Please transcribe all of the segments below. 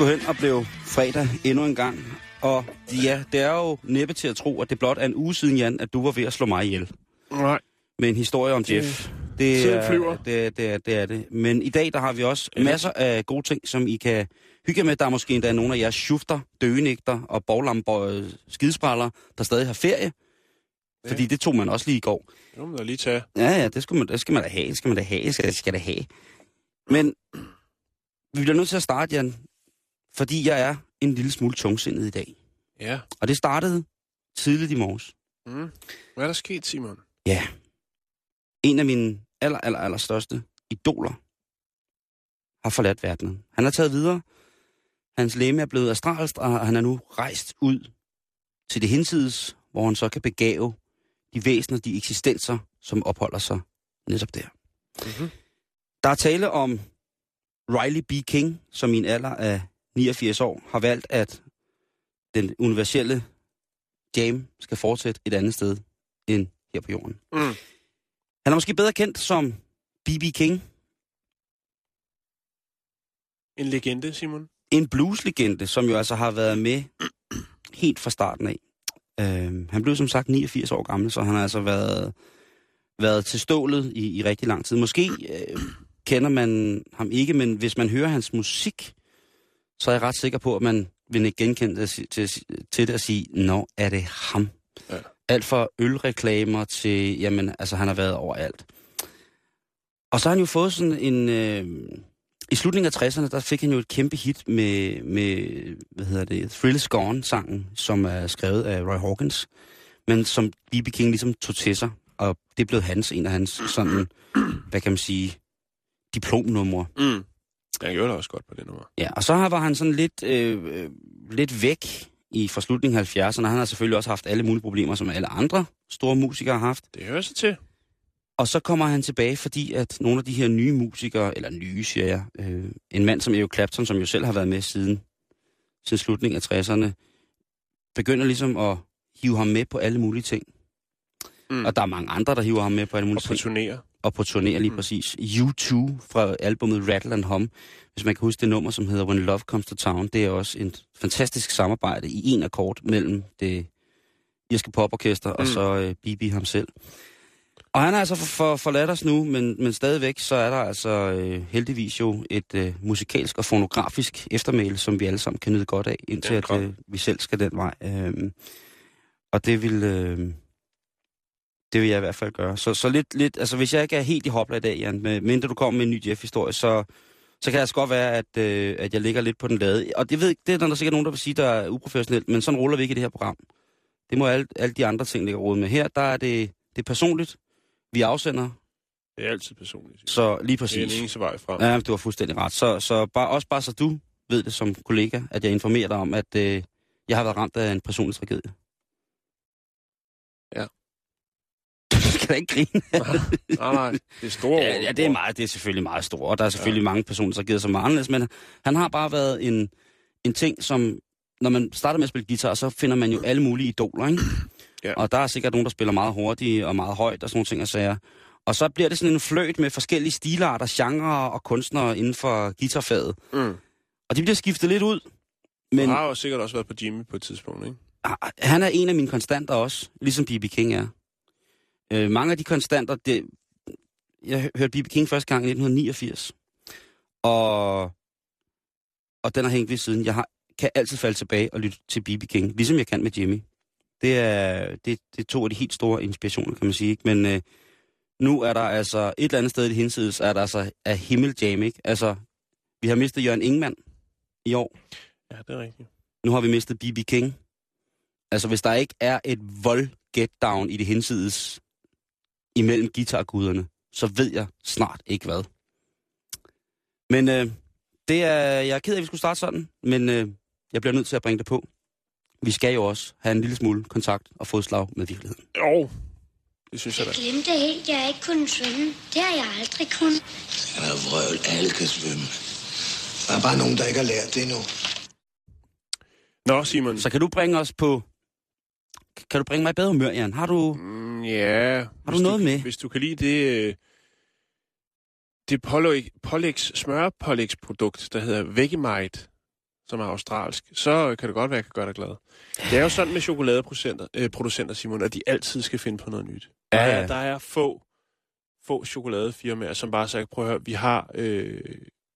Det sgu hen og blev fredag endnu en gang. Og ja, det er jo næppe til at tro, at det blot er en uge siden, Jan, at du var ved at slå mig ihjel. Nej. Med en historie om Jeff. Det Tiden er, det, det, er, det er det. Men i dag, der har vi også masser af gode ting, som I kan hygge med. Der er måske endda nogle af jeres schufter, døgenægter og boglamper, skidespræller, der stadig har ferie. Fordi det tog man også lige i går. Det må man da lige tage. Ja, ja, det skal man, det skal man da have, det skal man da have, det skal, det skal da have. Men vi bliver nødt til at starte, Jan, fordi jeg er en lille smule tungsindet i dag. Ja. Og det startede tidligt i morges. Mm. Hvad er der sket, Simon? Ja. En af mine aller, aller, aller største idoler har forladt verdenen. Han er taget videre. Hans læme er blevet astralst, og han er nu rejst ud til det hinsides, hvor han så kan begave de væsener, de eksistenser, som opholder sig netop der. Mhm. Der er tale om Riley B. King, som i en alder af 89 år har valgt, at den universelle jam skal fortsætte et andet sted end her på jorden. Mm. Han er måske bedre kendt som B.B. King, En legende, Simon. en blueslegende, som jo altså har været med helt fra starten af. Øh, han blev som sagt 89 år gammel, så han har altså været, været til stålet i, i rigtig lang tid. Måske øh, kender man ham ikke, men hvis man hører hans musik, så er jeg ret sikker på, at man vil ikke genkende det til, til, det at sige, nå, er det ham? Ja. Alt fra ølreklamer til, jamen, altså han har været overalt. Og så har han jo fået sådan en... Øh, I slutningen af 60'erne, der fik han jo et kæmpe hit med, med hvad hedder det, Thrill Is Gone-sangen, som er skrevet af Roy Hawkins, men som B.B. King ligesom tog til sig, og det blev hans, en af hans sådan, hvad kan man sige, diplomnumre. Mm. Jeg gjorde det også godt på det nummer. Ja, og så har- var han sådan lidt, øh, øh, lidt væk i fra slutningen af 70'erne. Han har selvfølgelig også haft alle mulige problemer, som alle andre store musikere har haft. Det hører sig til. Og så kommer han tilbage, fordi at nogle af de her nye musikere, eller nye, siger jeg, øh, en mand som Eric Clapton, som jo selv har været med siden, siden slutningen af 60'erne, begynder ligesom at hive ham med på alle mulige ting. Mm. Og der er mange andre, der hiver ham med på alle mulige Og på ting. turnéer. Og på turnéer lige Mm. præcis. U2 fra albumet Rattle and Hum, hvis man kan huske det nummer, som hedder When Love Comes to Town, det er også et fantastisk samarbejde i en akkord mellem det irske poporkester mm. og så øh, Bibi ham selv. Og han er altså for, for, forladt os nu, men, men stadigvæk så er der altså øh, heldigvis jo et øh, musikalsk og fonografisk eftermæle, som vi alle sammen kan nyde godt af, indtil Ja, at øh, vi selv skal den vej. Øh, og det vil... Øh, det vil jeg i hvert fald gøre. Så, så lidt, lidt, altså hvis jeg ikke er helt i hopla i dag, Jan, med, mindre du kommer med en ny Jeff-historie, så, så kan det altså godt være, at, øh, at jeg ligger lidt på den lade. Og det, ved, det er der sikkert nogen, der vil sige, der er uprofessionelt, men sådan ruller vi ikke i det her program. Det må alle, alle de andre ting ligge råd med. Her, der er det, det er personligt. Vi afsender, Det er altid personligt. Så lige Det er præcis. den eneste vej frem. Ja, du har fuldstændig ret. Så, så bare, også bare så du ved det som kollega, at jeg informerer dig om, at øh, jeg har været ramt af en personlig tragedie. Ja. Da ikke grine. nej, nej. Det er store Ja, ja, det er, meget, det er selvfølgelig meget stort, og der er selvfølgelig ja. mange personer, der har givet sig meget anderledes, men han har bare været en, en ting, som, når man starter med at spille guitar, så finder man jo alle mulige idoler, ikke? Ja. Og der er sikkert nogen, der spiller meget hurtigt og meget højt og sådan nogle ting og sager. Og så bliver det sådan en fløjt med forskellige stilarter, genrer og kunstnere inden for guitarfaget. Mm. Og de bliver skiftet lidt ud. Men... Men Du har jo sikkert også været på Jimmy på et tidspunkt, ikke? ah, han er en af mine konstanter også, ligesom B.B. King er. Øh, mange af de konstanter, det, jeg hørte B.B. King første gang i 1989. Og, og den har hængt ved siden. Jeg har, kan altid falde tilbage og lytte til B.B. King, ligesom jeg kan med Jimmy. Det er, det, det er to af de helt store inspirationer, kan man sige. Ikke? Men øh, nu er der altså et eller andet sted i hinsides, er der altså af himmeljam, ikke? Altså, vi har mistet Jørgen Ingemann i år. Ja, det er rigtigt. Nu har vi mistet B.B. King. Altså, hvis der ikke er et vold get down i det hensides imellem guitarguderne, så ved jeg snart ikke hvad. Men øh, det er, jeg er ked af, at vi skulle starte sådan, men øh, jeg bliver nødt til at bringe det på. Vi skal jo også have en lille smule kontakt og fodslag med virkeligheden. Jo, det synes jeg da. Jeg glemte helt, jeg ikke kunne svømme. Det har jeg aldrig kunnet. Han er vrøvl. Alle kan svømme. Der er bare nogen, der ikke har lært det endnu. Nå, Simon. Så kan du bringe os på... Kan du bringe mig i bedre humør, Jan? Har du... Mm, ja. Har du noget du, med? Hvis du kan lide det, øh, det pålæg, pålægs, smørpålægsprodukt, der hedder Vegemite, som er australsk, så kan det godt være, at jeg kan gøre dig glad. Det er jo sådan med chokoladeproducenter, øh, producenter, Simon, at de altid skal finde på noget nyt. Ja, Der ja. er, der er få, få chokoladefirmaer, som bare siger, prøv at høre, vi har, øh,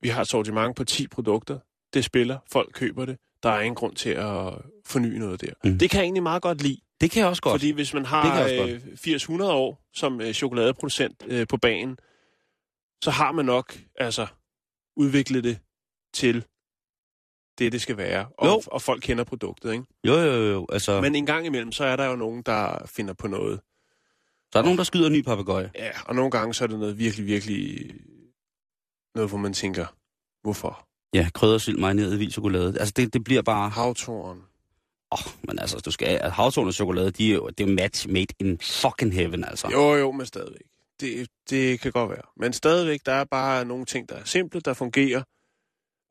vi har et sortiment på 10 produkter. Det spiller, folk køber det. Der er ingen grund til at forny noget der. Mm. Det kan jeg egentlig meget godt lide. Det kan jeg også godt. Fordi hvis man har øh, 80-100 år som øh, chokoladeproducent øh, på banen, så har man nok altså udviklet det til det, det skal være. Jo. Og, og folk kender produktet, ikke? Jo, jo, jo. Altså, Men... En gang imellem, så er der jo nogen, der finder på noget. der er nogen, der skyder en ny papegøje. Ja, og nogle gange, så er det noget virkelig, virkelig... Noget, hvor man tænker, hvorfor? Ja, kryddersild, marineret i hvid chokolade. Altså, det, det bliver bare... Havtoren. Åh, oh, men altså, du skal... Havtorn og chokolade, de er jo, det er jo match made in fucking heaven, altså. Jo, jo, men stadigvæk. Det, det kan godt være. Men stadigvæk, der er bare nogle ting, der er simple, der fungerer.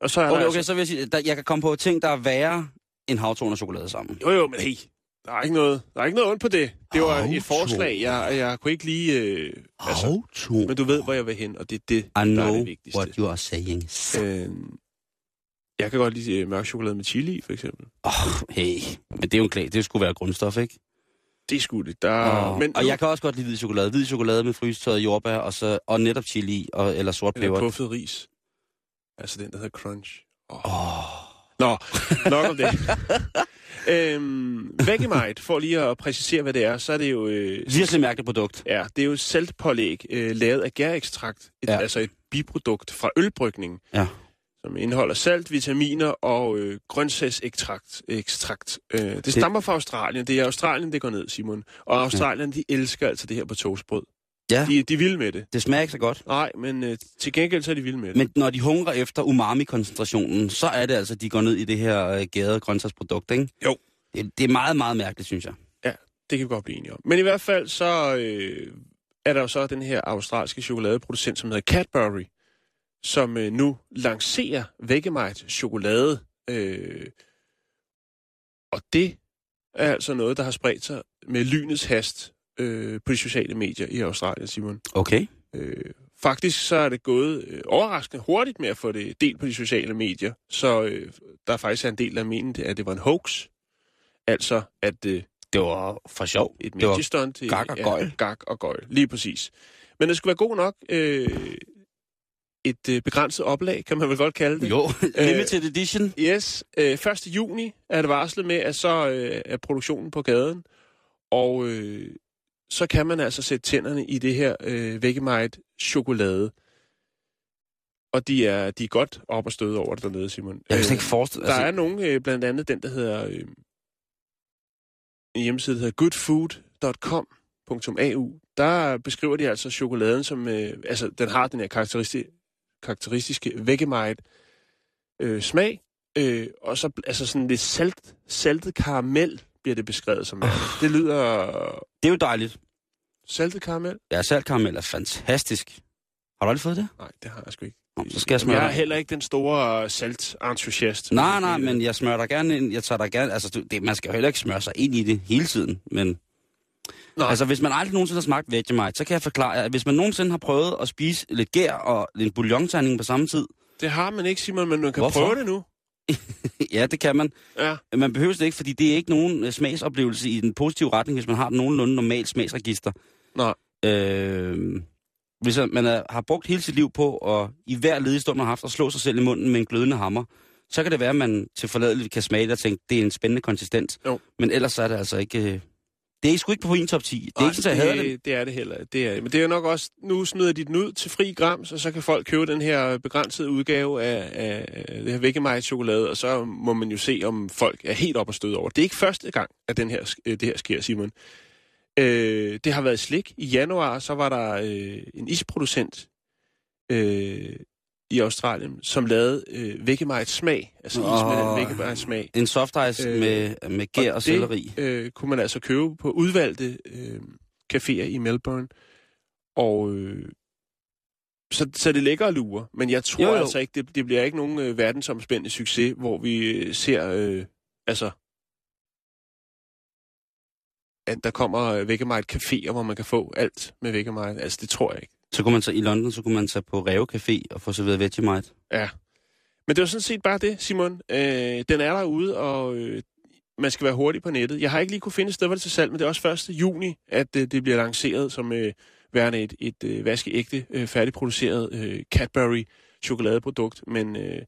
Og så er Okay, der okay, altså... så vil jeg sige, at jeg kan komme på ting, der er værre end havtorn og chokolade sammen. Jo, jo, men hey, der er ikke noget, der er ikke noget ondt på det. Det var Havtorn. et forslag, jeg, jeg kunne ikke lige... Øh, altså, Havtorn? men du ved, hvor jeg vil hen, og det er det, I der er det vigtigste. what you are saying. Øh, jeg kan godt lide øh, mørk chokolade med chili, for eksempel. Åh, oh, hey. Men det er jo en klag. Det skulle være grundstof, ikke? Det sgu det. Der, Og, men og jeg kan også godt lide hvid chokolade. Hvid chokolade med frysetøjet jordbær, og, så, og netop chili og, eller sort Eller peber. puffet ris. Altså den, der hedder crunch. Oh. Åh, Nå, nok om det. øhm, Vegemite, for lige at præcisere, hvad det er, så er det jo... Øh, virkelig mærkeligt produkt. Ja, det er jo saltpålæg øh, lavet af gærekstrakt. Et, Ja. Altså et biprodukt fra ølbrygning. Ja. Som indeholder salt, vitaminer og øh, grøntsagsekstrakt. Ekstrakt. Øh, det stammer fra Australien. Det er Australien, det går ned, Simon. Og Australien, de elsker altså det her på toastbrød. Ja, De, de er vilde med det. det smager ikke så godt. Nej, men øh, til gengæld så er de vilde med det. Men når de hungrer efter umami-koncentrationen, så er det altså, de går ned i det her øh, gærede grøntsagsprodukt, ikke? Jo. Det, det er meget, meget mærkeligt, synes jeg. Det kan vi godt blive enige om. Men i hvert fald så øh, er der jo så den her australske chokoladeproducent, som hedder Cadbury, som øh, nu lancerer Vegemite chokolade. Øh, og det er altså noget, der har spredt sig med lynets hast øh, på de sociale medier i Australien, Simon. Okay. Øh, faktisk så er det gået øh, overraskende hurtigt med at få det delt på de sociale medier. Så øh, der er faktisk en del, der mener, at det var en hoax. Altså, at øh, Det var for sjov. et det var mediestunt. til- gak og gøgl. Ja, gak og gøjl, lige præcis. Men det skulle være god nok. Øh, et øh, begrænset oplag, kan man vel godt kalde det. Jo, limited edition. Yes, øh, 1. juni er det varslet med, at så øh, er produktionen på gaden. Og øh, så kan man altså sætte tænderne i det her øh, Vegemite chokolade. Og de er, de er godt op og støde over det dernede, Simon. Jeg kan Øh, ikke forestille der er nogen, øh, blandt andet den, der hedder... Øh, en hjemmeside, der hedder goodfood.com.au. Der beskriver de altså chokoladen som... Øh, altså, den har den her karakteristiske, karakteristiske Vegemite øh, smag. Øh, og så altså sådan lidt salt, saltet karamel bliver det beskrevet som. værende. Det lyder... Det er jo dejligt. Saltet karamel? Ja, saltkaramel er fantastisk. Har du aldrig fået det? Nej, det har jeg sgu ikke. Nå, så skal jeg smøre jeg er heller ikke den store saltentusiast. Nej, nej, men jeg smører dig gerne ind. Jeg tager dig gerne... Altså, du- det, man skal jo heller ikke smøre sig ind i det hele tiden, men... Nej. Altså, hvis man aldrig nogensinde har smagt Vegemite, så kan jeg forklare at hvis man nogensinde har prøvet at spise lidt gær og en bouillonterning på samme tid, Det har man ikke, Simon, men man kan Hvorfor? prøve det nu. ja, det kan man. Ja. Man behøver det ikke, fordi det er ikke nogen øh, smagsoplevelse i den positive retning, hvis man har nogenlunde normalt smagsregister. Nej. Øh, hvis man er, har brugt hele sit liv på at i hver ledig stund, man har haft, at slå sig selv i munden med en glødende hammer, så kan det være, at man til forladeligt kan smage det og tænke, det er en spændende konsistens. Jo. Men ellers så er det altså ikke... Det er sgu ikke på min top 10. Det er Ej, ikke sådan, at jeg det. det, er det heller. Det er, men det er nok også, nu smider de den ud til fri grams, og så kan folk købe den her begrænsede udgave af, af, det her Vegemite chokolade, og så må man jo se, om folk er helt op og støde over. Det er ikke første gang, at den her, øh, det her sker, Simon. Øh, det har været slik. I januar, så var der øh, en isproducent øh, i Australien, som lavede øh, Vegemite smag. Altså is med den Vegemite smag. En soft ice Øh, med, med gær og, og selleri. det øh, kunne man altså købe på udvalgte øh, caféer i Melbourne. Og øh, så, så det ligger og lurer. Men jeg tror Jo, jo, altså ikke, det, det bliver ikke nogen øh, verdensomspændende succes, hvor vi øh, ser, øh, altså, at der kommer øh, Vegemite caféer, hvor man kan få alt med Vegemite. Altså, det tror jeg ikke. Så kunne man så i London, så kunne man tage på Reo Café og få serveret Vegemite. Ja. Men det var sådan set bare det, Simon. Øh, den er derude, og øh, man skal være hurtig på nettet. Jeg har ikke lige kunne finde et sted, hvor det er til salg, men det er også 1. juni, at øh, det bliver lanceret som øh, værende et, et øh, vaskeægte, øh, færdigproduceret øh, Cadbury chokoladeprodukt. Men øh,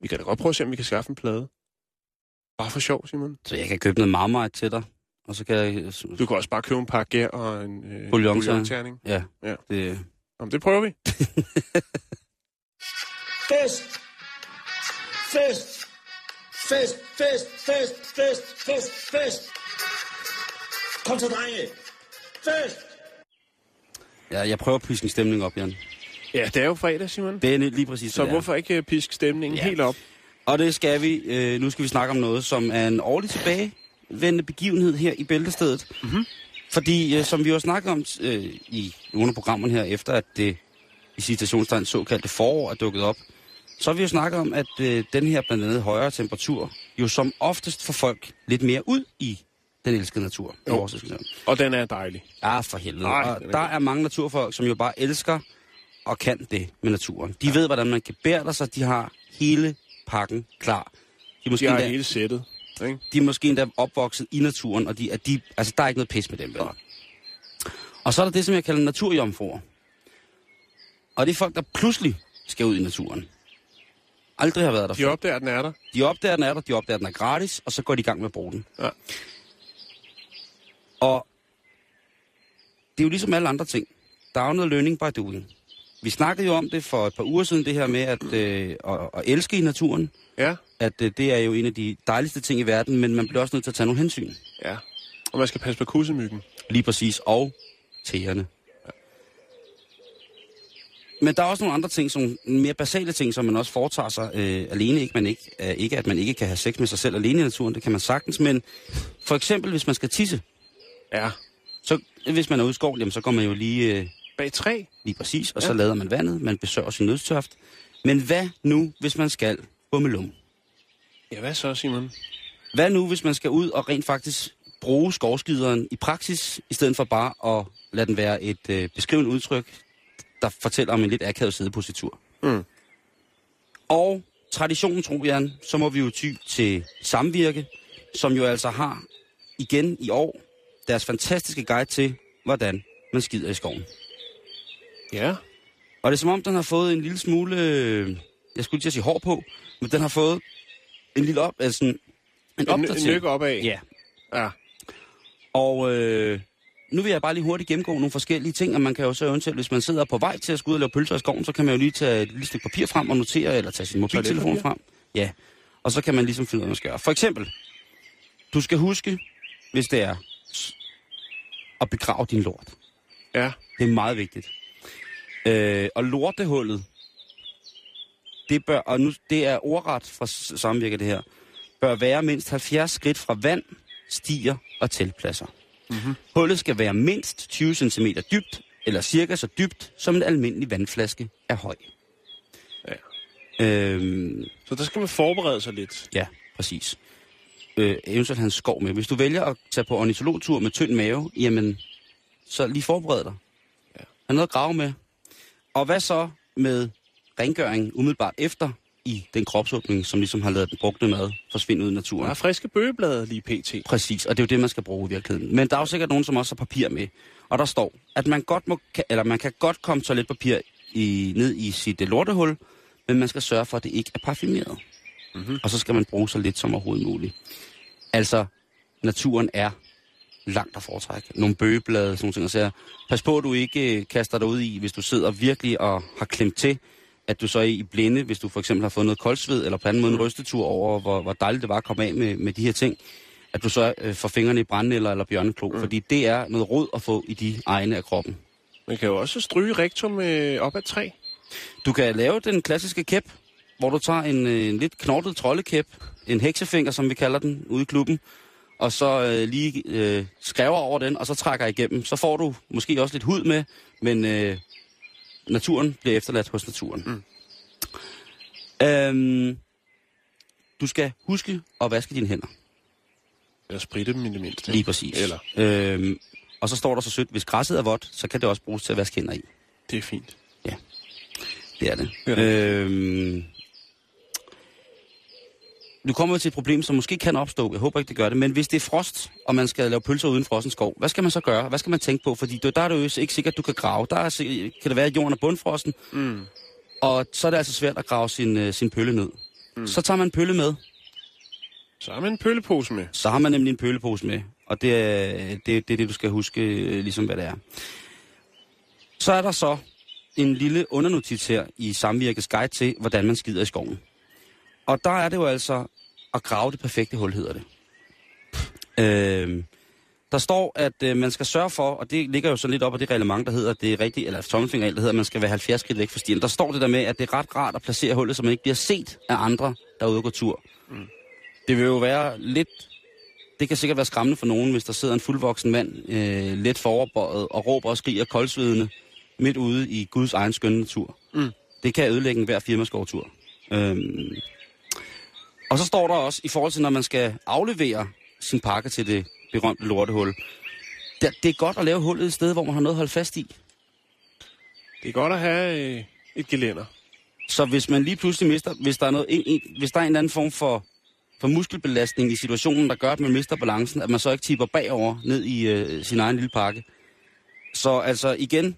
vi kan da godt prøve at se, om vi kan skaffe en plade. Bare for sjov, Simon. Så jeg kan købe noget Marmite til dig. Og så kan jeg... Du kan også bare købe en pakke gær og en øh, bouillonterning. Ja, Ja. det... Om det prøver vi. Fest! Fest! Fest, fest, fest, fest, fest, fest! Kom så, drenge! Fest! Ja, jeg prøver at piske en stemning op, Jan. Ja, det er jo fredag, Simon. Det er lige præcis, Så det er. hvorfor ikke øh, piske stemningen Ja. helt op? Og det skal vi. Øh, nu skal vi snakke om noget, som er en årlig tilbagevendende begivenhed her i Bæltestedet. Mm-hmm. Fordi, øh, som vi jo har snakket om øh, i nogle af programmerne her, efter at det i citationstegn såkaldte forår er dukket op, så har vi jo snakket om, at øh, den her blandt andet højere temperatur jo som oftest får folk lidt mere ud i den elskede natur. i Jo. Og den er dejlig. Ja, for helvede. Ej, og er der er mange naturfolk, som jo bare elsker og kan det med naturen. De ja. ved, hvordan man kan bære sig. De har hele pakken klar. De måske, De har endda, hele sættet. Ikke? de er måske endda opvokset i naturen, og de, er de, altså, der er ikke noget pis med dem. Vel? Og så er der det, som jeg kalder naturjomfruer. Og det er folk, der pludselig skal ud i naturen. Aldrig har været der De før. opdager, den er der. De opdager, den er der, de opdager, den er gratis, og så går de i gang med at bruge den. Ja. Og det er jo ligesom alle andre ting. Der er jo noget learning by doing. Vi snakkede jo om det for et par uger siden, det her med at, øh, at, at elske i naturen. Ja, At øh, det er jo en af de dejligste ting i verden, men man bliver også nødt til at tage nogle hensyn. ja. Og man skal passe på kussemyggen. Lige præcis. Og tæerne. Men der er også nogle andre ting, som mere basale ting, som man også foretager sig øh, alene. Ikke, man ikke, øh, ikke at man ikke kan have sex med sig selv alene i naturen, det kan man sagtens. Men for eksempel, hvis man skal tisse, Ja. så hvis man er ude i skoven, jamen, så går man jo lige, øh, Bag træ. lige præcis, og Ja. så lader man vandet, man besøger sin nødstørft. Men hvad nu, hvis man skal bummelum? Ja, hvad så, Simon? Hvad nu, hvis man skal ud og rent faktisk bruge skovskideren i praksis, i stedet for bare at lade den være et øh, beskrivende udtryk, der fortæller om en lidt akavet sidepositur? Mm. Og traditionen, tror jeg, så må vi jo ty til Samvirke, som jo altså har igen i år deres fantastiske guide til, hvordan man skider i skoven. Ja. Og det er som om, den har fået en lille smule, øh, jeg skulle lige sige hår på, men den har fået en lille op, altså en, en En, en opdatering. nykke opad. Ja, Ja. og øh, nu vil jeg bare lige hurtigt gennemgå nogle forskellige ting, og man kan jo så eventuelt, hvis man sidder på vej til at skulle ud og lave pølser i skoven, så kan man jo lige tage et lille stykke papir frem og notere, eller tage sin mobiltelefon frem. Ja, og så kan man ligesom finde ud af, hvad man skal gøre. For eksempel, du skal huske, hvis det er, at begrave din lort. Ja. Det er meget vigtigt. Øh, og lortehullet, det bør, og nu, det er ordret fra s- samvirke det her, bør være mindst 70 skridt fra vand, stier og teltpladser. Mm-hmm. Hullet skal være mindst 20 cm dybt, eller cirka så dybt, som en almindelig vandflaske er høj. Ja. Øhm, Så der skal man forberede sig lidt. ja, præcis. Øh, eventuelt have en skov med. Hvis du vælger at tage på ornitologtur med tynd mave, jamen, så lige forbered dig. Ja. Har noget at grave med. Og hvad så med rengøring umiddelbart efter i den kropsåbning, som ligesom har lavet den brugte mad forsvinde ud i naturen? Der er friske bøgeblade lige pt. Præcis, og det er jo det, man skal bruge i virkeligheden. Men der er jo sikkert nogen, som også har papir med. Og der står, at man godt må, eller man kan godt komme toiletpapir i, ned i sit øh, lortehul, men man skal sørge for, at det ikke er parfumeret. Mm-hmm. Og så skal man bruge så lidt som overhovedet muligt. Altså, naturen er langt at foretrække. Nogle bøgeblade, sådan nogle ting. Så pas på, at du ikke øh, kaster dig ud i, hvis du sidder virkelig og har klemt til, at du så er i blinde, hvis du for eksempel har fået noget koldsved, eller på anden måde en rystetur over, hvor, hvor dejligt det var at komme af med, med de her ting, at du så øh, får fingrene i brændenælder eller bjørneklo, mm. fordi det er noget råd at få i de egne af kroppen. Man kan jo også stryge rektum øh, op ad træ. Du kan lave den klassiske kæp, hvor du tager en, øh, en lidt knortet troldekæp, en heksefinger, som vi kalder den, ude i klubben, og så øh, lige øh, skræver over den, og så trækker igennem. Så får du måske også lidt hud med, men øh, naturen bliver efterladt hos naturen. Mm. Øhm, du skal huske at vaske dine hænder. Eller spritte dem i det mindste. Lige præcis. Eller, Øhm, og så står der så sødt, hvis græsset er vådt, så kan det også bruges til at vaske hænder i. det er fint. Det er det. Ja. Øhm, nu kommer vi til et problem, som måske kan opstå. Jeg håber ikke, det gør det. Men hvis det er frost, og man skal lave pølser uden frossen skov, hvad skal man så gøre? Hvad skal man tænke på? Fordi der er det jo ikke sikkert, at du kan grave. Der er, kan det være, at jorden er bundfrossen. Mm. Og så er det altså svært at grave sin, øh, sin pølle ned. Mm. Så tager man pølle med. Så har man en pøllepose med. Så har man nemlig en pøllepose med. Og det er det, det, er det du skal huske, øh, ligesom hvad det er. Så er der så en lille undernotits her i Samvirkets guide til, hvordan man skider i skoven. Og der er det jo altså at grave det perfekte hul, hedder det. Øh, der står, at øh, man skal sørge for, og det ligger jo så lidt op af det reglement, der hedder, det er rigtigt, eller tommelfingerregel, der hedder, at man skal være 70 skridt væk fra stien. Der står det der med, at det er ret rart at placere hullet, så man ikke bliver set af andre, der er ude og gå tur. Mm. Det vil jo være lidt... Det kan sikkert være skræmmende for nogen, hvis der sidder en fuldvoksen mand, øh, let foroverbøjet, og råber og skriger koldsvedende midt ude i Guds egen skønne natur. Mm. Det kan ødelægge en hver firmaskovtur. Øhm. Og så står der også, i forhold til, når man skal aflevere sin pakke til det berømte lortehul, det, det er godt at lave hullet et sted, hvor man har noget at holde fast i. Det er godt at have øh, et gelænder. Så hvis man lige pludselig mister, hvis der er, noget, en, en, hvis der er en eller anden form for, for muskelbelastning i situationen, der gør, at man mister balancen, at man så ikke tipper bagover ned i øh, sin egen lille pakke. Så altså igen,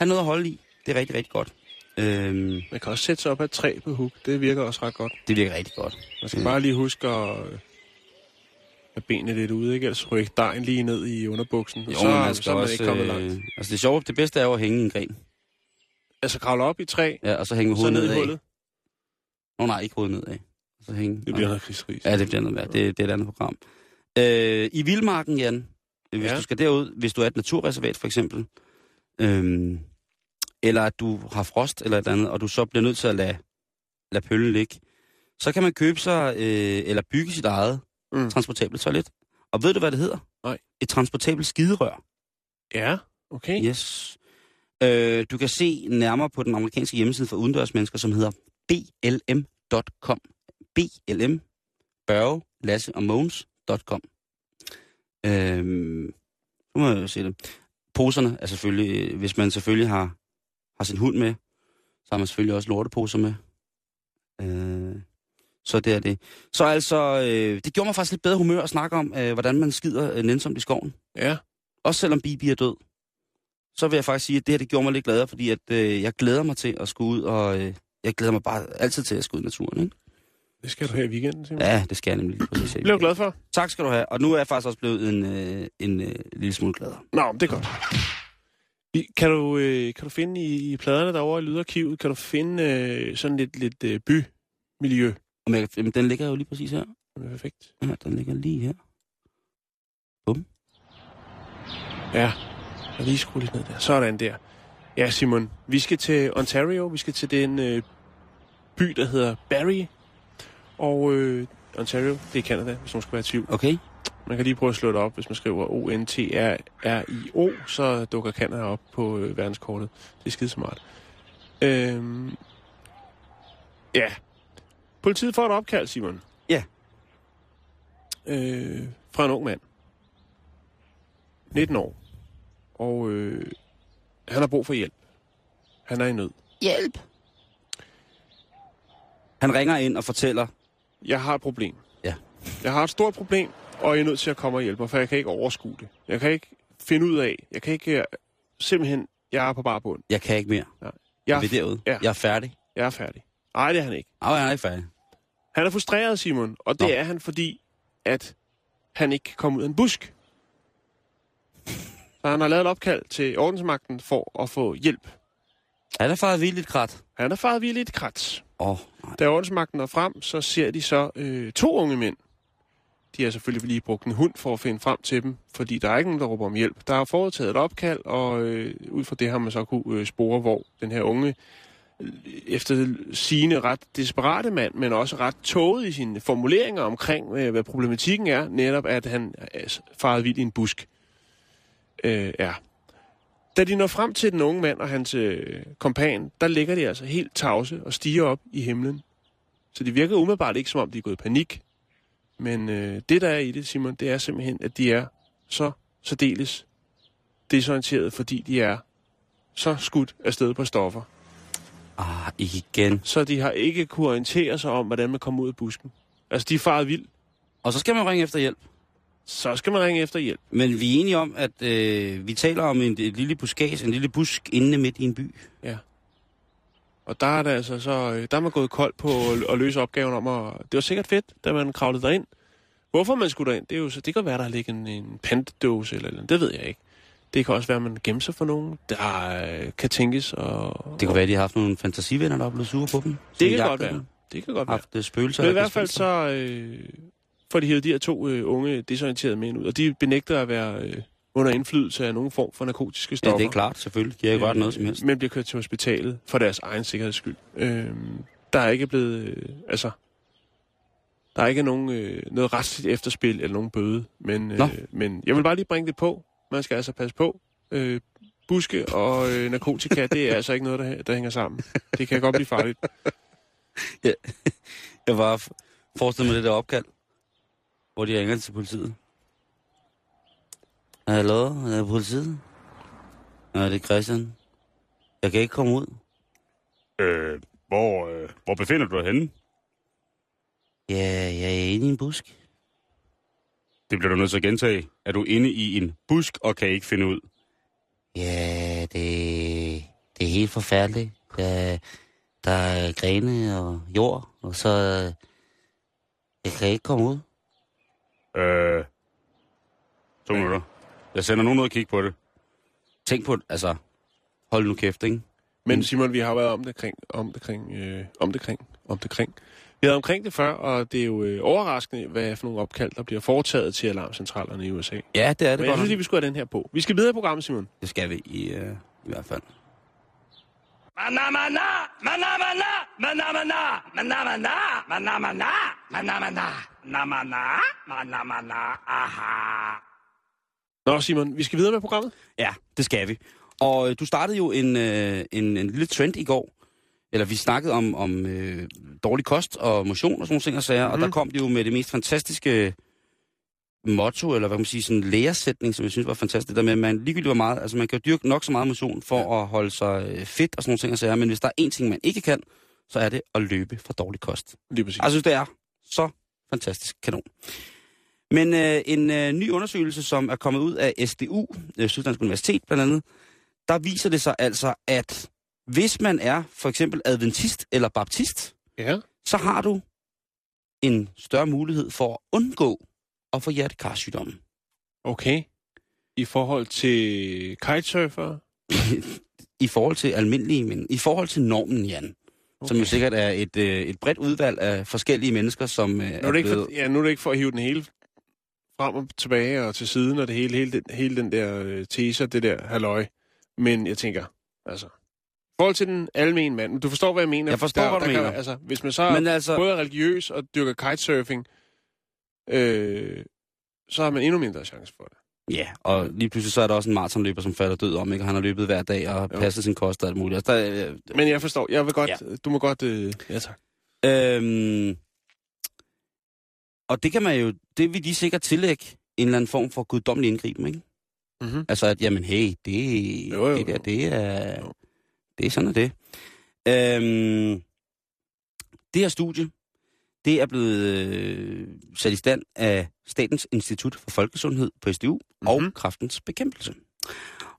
have noget at holde i. Det er rigtig, rigtig godt. Øhm, Man kan også sætte sig op af et træ på huk. Det virker også ret godt. det virker rigtig godt. Man skal bare lige huske at øh, have benene lidt ude, ikke? Ellers rykke dejen lige ned i underbuksen. Jo, så, man skal så er man også, ikke kommet øh, langt. altså det sjove, det bedste er jo at hænge i en gren. Altså kravle op i træ, Ja, og så hænge hovedet ned i hullet. Nå nej, ikke hovedet nedad. Så hænge. Det bliver noget krigsris. Ja, det bliver noget mere. Det, det er et andet program. Øh, I Vildmarken, Jan, hvis Ja. du skal derud, hvis du er et naturreservat for eksempel, øhm, eller at du har frost eller et eller andet, og du så bliver nødt til at lade, lade pøllen ligge, så kan man købe sig, øh, eller bygge sit eget Mm. transportabelt toilet. Og ved du, hvad det hedder? Nej. Et transportabelt skiderør. Ja, okay. Yes. Øh, du kan se nærmere på den amerikanske hjemmeside for udendørsmennesker, som hedder blm.com. BLM, Børge, Lasse og Mogens.com. Øhm, nu må jeg se det. Poserne er selvfølgelig, hvis man selvfølgelig har, har sin hund med, så har man selvfølgelig også lorteposer med. Øh, så det er det. Så altså, øh, det gjorde mig faktisk lidt bedre humør at snakke om, øh, hvordan man skider øh, nænsomt i skoven. Ja, Også selvom Bibi er død, så vil jeg faktisk sige, at det her det gjorde mig lidt gladere, fordi at, øh, jeg glæder mig til at skulle ud, og øh, jeg glæder mig bare altid til at skulle ud i naturen. Ikke? det skal du have i weekenden, Simon. Ja, det skal jeg nemlig præcis. Blev jeg glad for. Tak skal du have. Og nu er jeg faktisk også blevet en, øh, en øh, lille smule gladere. Nå, det er godt. Kan du, øh, kan du finde i, i pladerne derovre i Lydarkivet, kan du finde øh, sådan lidt, lidt øh, bymiljø? Jamen, den ligger jo lige præcis her. Det er perfekt. Ja, den ligger lige her. Ja, og lige skrue lidt ned der. Sådan der. Ja, Simon, vi skal til Ontario. Vi skal til den øh, by, der hedder Barrie. Og øh, Ontario, det er Canada, hvis man skal være i tvivl. Okay? Man kan lige prøve at slå det op, hvis man skriver O-N-T-R-R-I-O, så dukker Canada op på øh, verdenskortet. Det er skide smart. Øhm, ja. Politiet får et opkald, Simon. Ja. Øh, fra en ung mand. 19 år. Og øh, han har brug for hjælp. Han er i nød. Hjælp! Han ringer ind og fortæller, Jeg har et problem. Ja. Jeg har et stort problem, og jeg er nødt til at komme og hjælpe mig, for jeg kan ikke overskue det. Jeg kan ikke finde ud af. Jeg kan ikke... øh, Simpelthen, jeg er på bare bund. jeg kan ikke mere. Jeg, Jeg er derude. ja. Jeg er færdig. jeg er færdig. Nej, det er han ikke. Nej, jeg er ikke færdig. Han er frustreret, Simon, og det Nå. er han, fordi at han ikke kan komme ud af en busk. Så han har lavet et opkald til ordensmagten for at få hjælp. Han er faret vildt krat. Han er faret vildt krat. Oh, nej. Da ordensmagten når frem, så ser de så øh, to unge mænd. De har selvfølgelig lige brugt en hund for at finde frem til dem, fordi der er ikke nogen, der råber om hjælp. Der er foretaget et opkald, og øh, ud fra det har man så kunne øh, spore, hvor den her unge, øh, efter sine ret desperate mand, men også ret tåget i sine formuleringer omkring, øh, hvad problematikken er, netop at han øh, er faret vildt i en busk, øh, ja. Da de når frem til den unge mand og hans øh, kompan, der ligger de altså helt tavse og stiger op i himlen. Så det virker umiddelbart ikke, som om de er gået i panik. Men øh, det, der er i det, Simon, det er simpelthen, at de er så særdeles desorienteret, fordi de er så skudt afsted på stoffer. Ah, igen. Så de har ikke kunne orientere sig om, hvordan man kommer ud af busken. Altså, de er faret vildt. Og så skal man ringe efter hjælp. Så skal man ringe efter hjælp. Men vi er enige om, at øh, vi taler om en, et lille buskage, en lille busk inde midt i en by. Ja. Og der er, det altså så, øh, der er man gået kold på at, at løse opgaven om at... Det var sikkert fedt, da man kravlede derind. Hvorfor man skulle derind, det, er jo så, det kan være, der ligger en, en pantdåse eller, eller det ved jeg ikke. Det kan også være, at man gemmer sig for nogen, der øh, kan tænkes. Og, Det kunne være, at de har haft nogle fantasivenner, der er blevet sure på dem. det kan godt være. dem. Det kan godt være. Haft øh, spøgelser. Men i hvert fald så øh, får de hævet de her to øh, unge desorienterede mænd ud, og de benægter at være øh, under indflydelse af nogen form for narkotiske Ja, stoffer. det er klart, selvfølgelig. De har ikke rørt noget som helst. Men bliver kørt til hospitalet for deres egen sikkerheds skyld. Øh, der er ikke blevet... Øh, altså... Der er ikke nogen, øh, noget retsligt efterspil eller nogen bøde. Men, Nå. øh, men jeg vil bare lige bringe det på. Man skal altså passe på. Øh, buske og øh, narkotika, det er altså ikke noget, der, der hænger sammen. Det kan godt blive farligt. Jeg var forestillet mig det der opkald, hvor de ringer til politiet. Hallo, er det politiet? Ja, det er Christian. Jeg kan ikke komme ud. Øh, hvor, øh, hvor befinder du dig henne? Ja, jeg er inde i en busk. Det bliver du nødt til at gentage. Er du inde i en busk og kan ikke finde ud? Ja, det, det er helt forfærdeligt. Der, der er grene og jord, og så... Jeg kan ikke komme ud. Øh, to minutter. Jeg sender nogen ud og kigge på det. Tænk på, altså, hold nu kæft, ikke? Men Simon, vi har været om det kring, om det kring, øh, om det kring, om det kring. Vi har omkring det før, og det er jo øh, overraskende, hvad for nogle opkald, der bliver foretaget til alarmcentralerne i USA. Ja, det er det Men jeg godt. synes lige, vi skulle have den her på. Vi skal videre i programmet, Simon. Det skal vi i, uh, i hvert fald. Nå, Simon, vi skal videre med programmet. Ja, det skal vi. Og øh, du startede jo en, øh, en, en lille trend i går. Eller vi snakkede om, om øh, dårlig kost og motion og sådan nogle ting og sager. Mm-hmm. Og der kom det jo med det mest fantastiske motto, eller hvad kan man sige, sådan en læresætning, som jeg synes var fantastisk. Det der med, at man ligegyldigt hvor meget, altså man kan jo dyrke nok så meget motion for ja. at holde sig øh, fedt og sådan nogle ting og sager. Men hvis der er én ting, man ikke kan, så er det at løbe for dårlig kost. Lige præcis. Jeg synes, det er så fantastisk kanon. Men øh, en øh, ny undersøgelse, som er kommet ud af SDU, øh, Syddansk Universitet blandt andet, der viser det sig altså, at hvis man er for eksempel adventist eller baptist, Ja. så har du en større mulighed for at undgå at få hjertekarsygdomme. Okay. I forhold til kitesurfer? I forhold til almindelige, men i forhold til normen, Jan. Okay. Som jo sikkert er et, øh, et bredt udvalg af forskellige mennesker, som øh, Nu er, er, det ikke blevet... for, ja, nu er det ikke for at hive den hele frem og tilbage og til siden, og det hele, hele, den, hele den der øh, teaser, det der halløj. Men jeg tænker, altså... I forhold til den almene mand, du forstår, hvad jeg mener. Jeg forstår, hvad du kan, mener. Altså, hvis man så Men altså- både er religiøs og dyrker kitesurfing, øh, så har man endnu mindre chance for det. Ja, og lige pludselig så er der også en maratonløber, som falder død om, ikke? Og han har løbet hver dag og Jo. passet sin kost og alt muligt. Altså, der, øh, Men jeg forstår, jeg vil godt, ja. du må godt, øh, ja tak. øhm, og det kan man jo, det vil de sikkert tillægge en eller anden form for guddommelig indgriben, ikke? Mm-hmm. Altså, at jamen, hey, det, Jo, jo, det der, det er, Jo. det er sådan, er det. Øhm, det her studie, det er blevet øh, sat i stand af Statens Institut for Folkesundhed på SDU mm-hmm. og Mhm. kraftens bekæmpelse.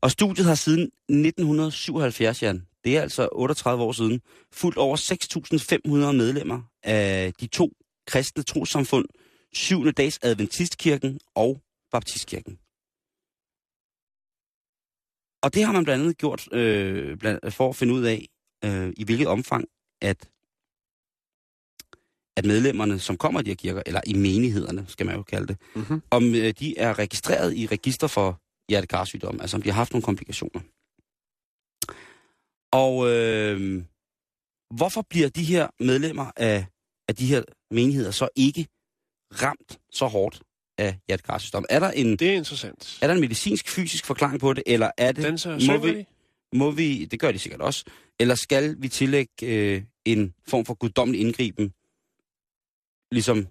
Og studiet har siden 1977, Jan, det er altså 38 år siden, fuldt over 6.500 medlemmer af de to kristne trossamfund, 7. dags Adventistkirken og Baptistkirken. Og det har man blandt andet gjort øh, blandt, for at finde ud af, øh, i hvilket omfang, at, at medlemmerne, som kommer i de her kirker, eller i menighederne, skal man jo kalde det, Mm-hmm. om øh, de er registreret i register for hjertekarsygdom, altså om de har haft nogle komplikationer. Og øh, hvorfor bliver de her medlemmer af, af de her menigheder så ikke ramt så hårdt af hjertekarsygdom? Er der en, Det er interessant. er der en medicinsk, fysisk forklaring på det, eller er det, Den så må vi, de? må vi, det gør de sikkert også, eller skal vi tillægge øh, en form for guddommelig indgriben, ligesom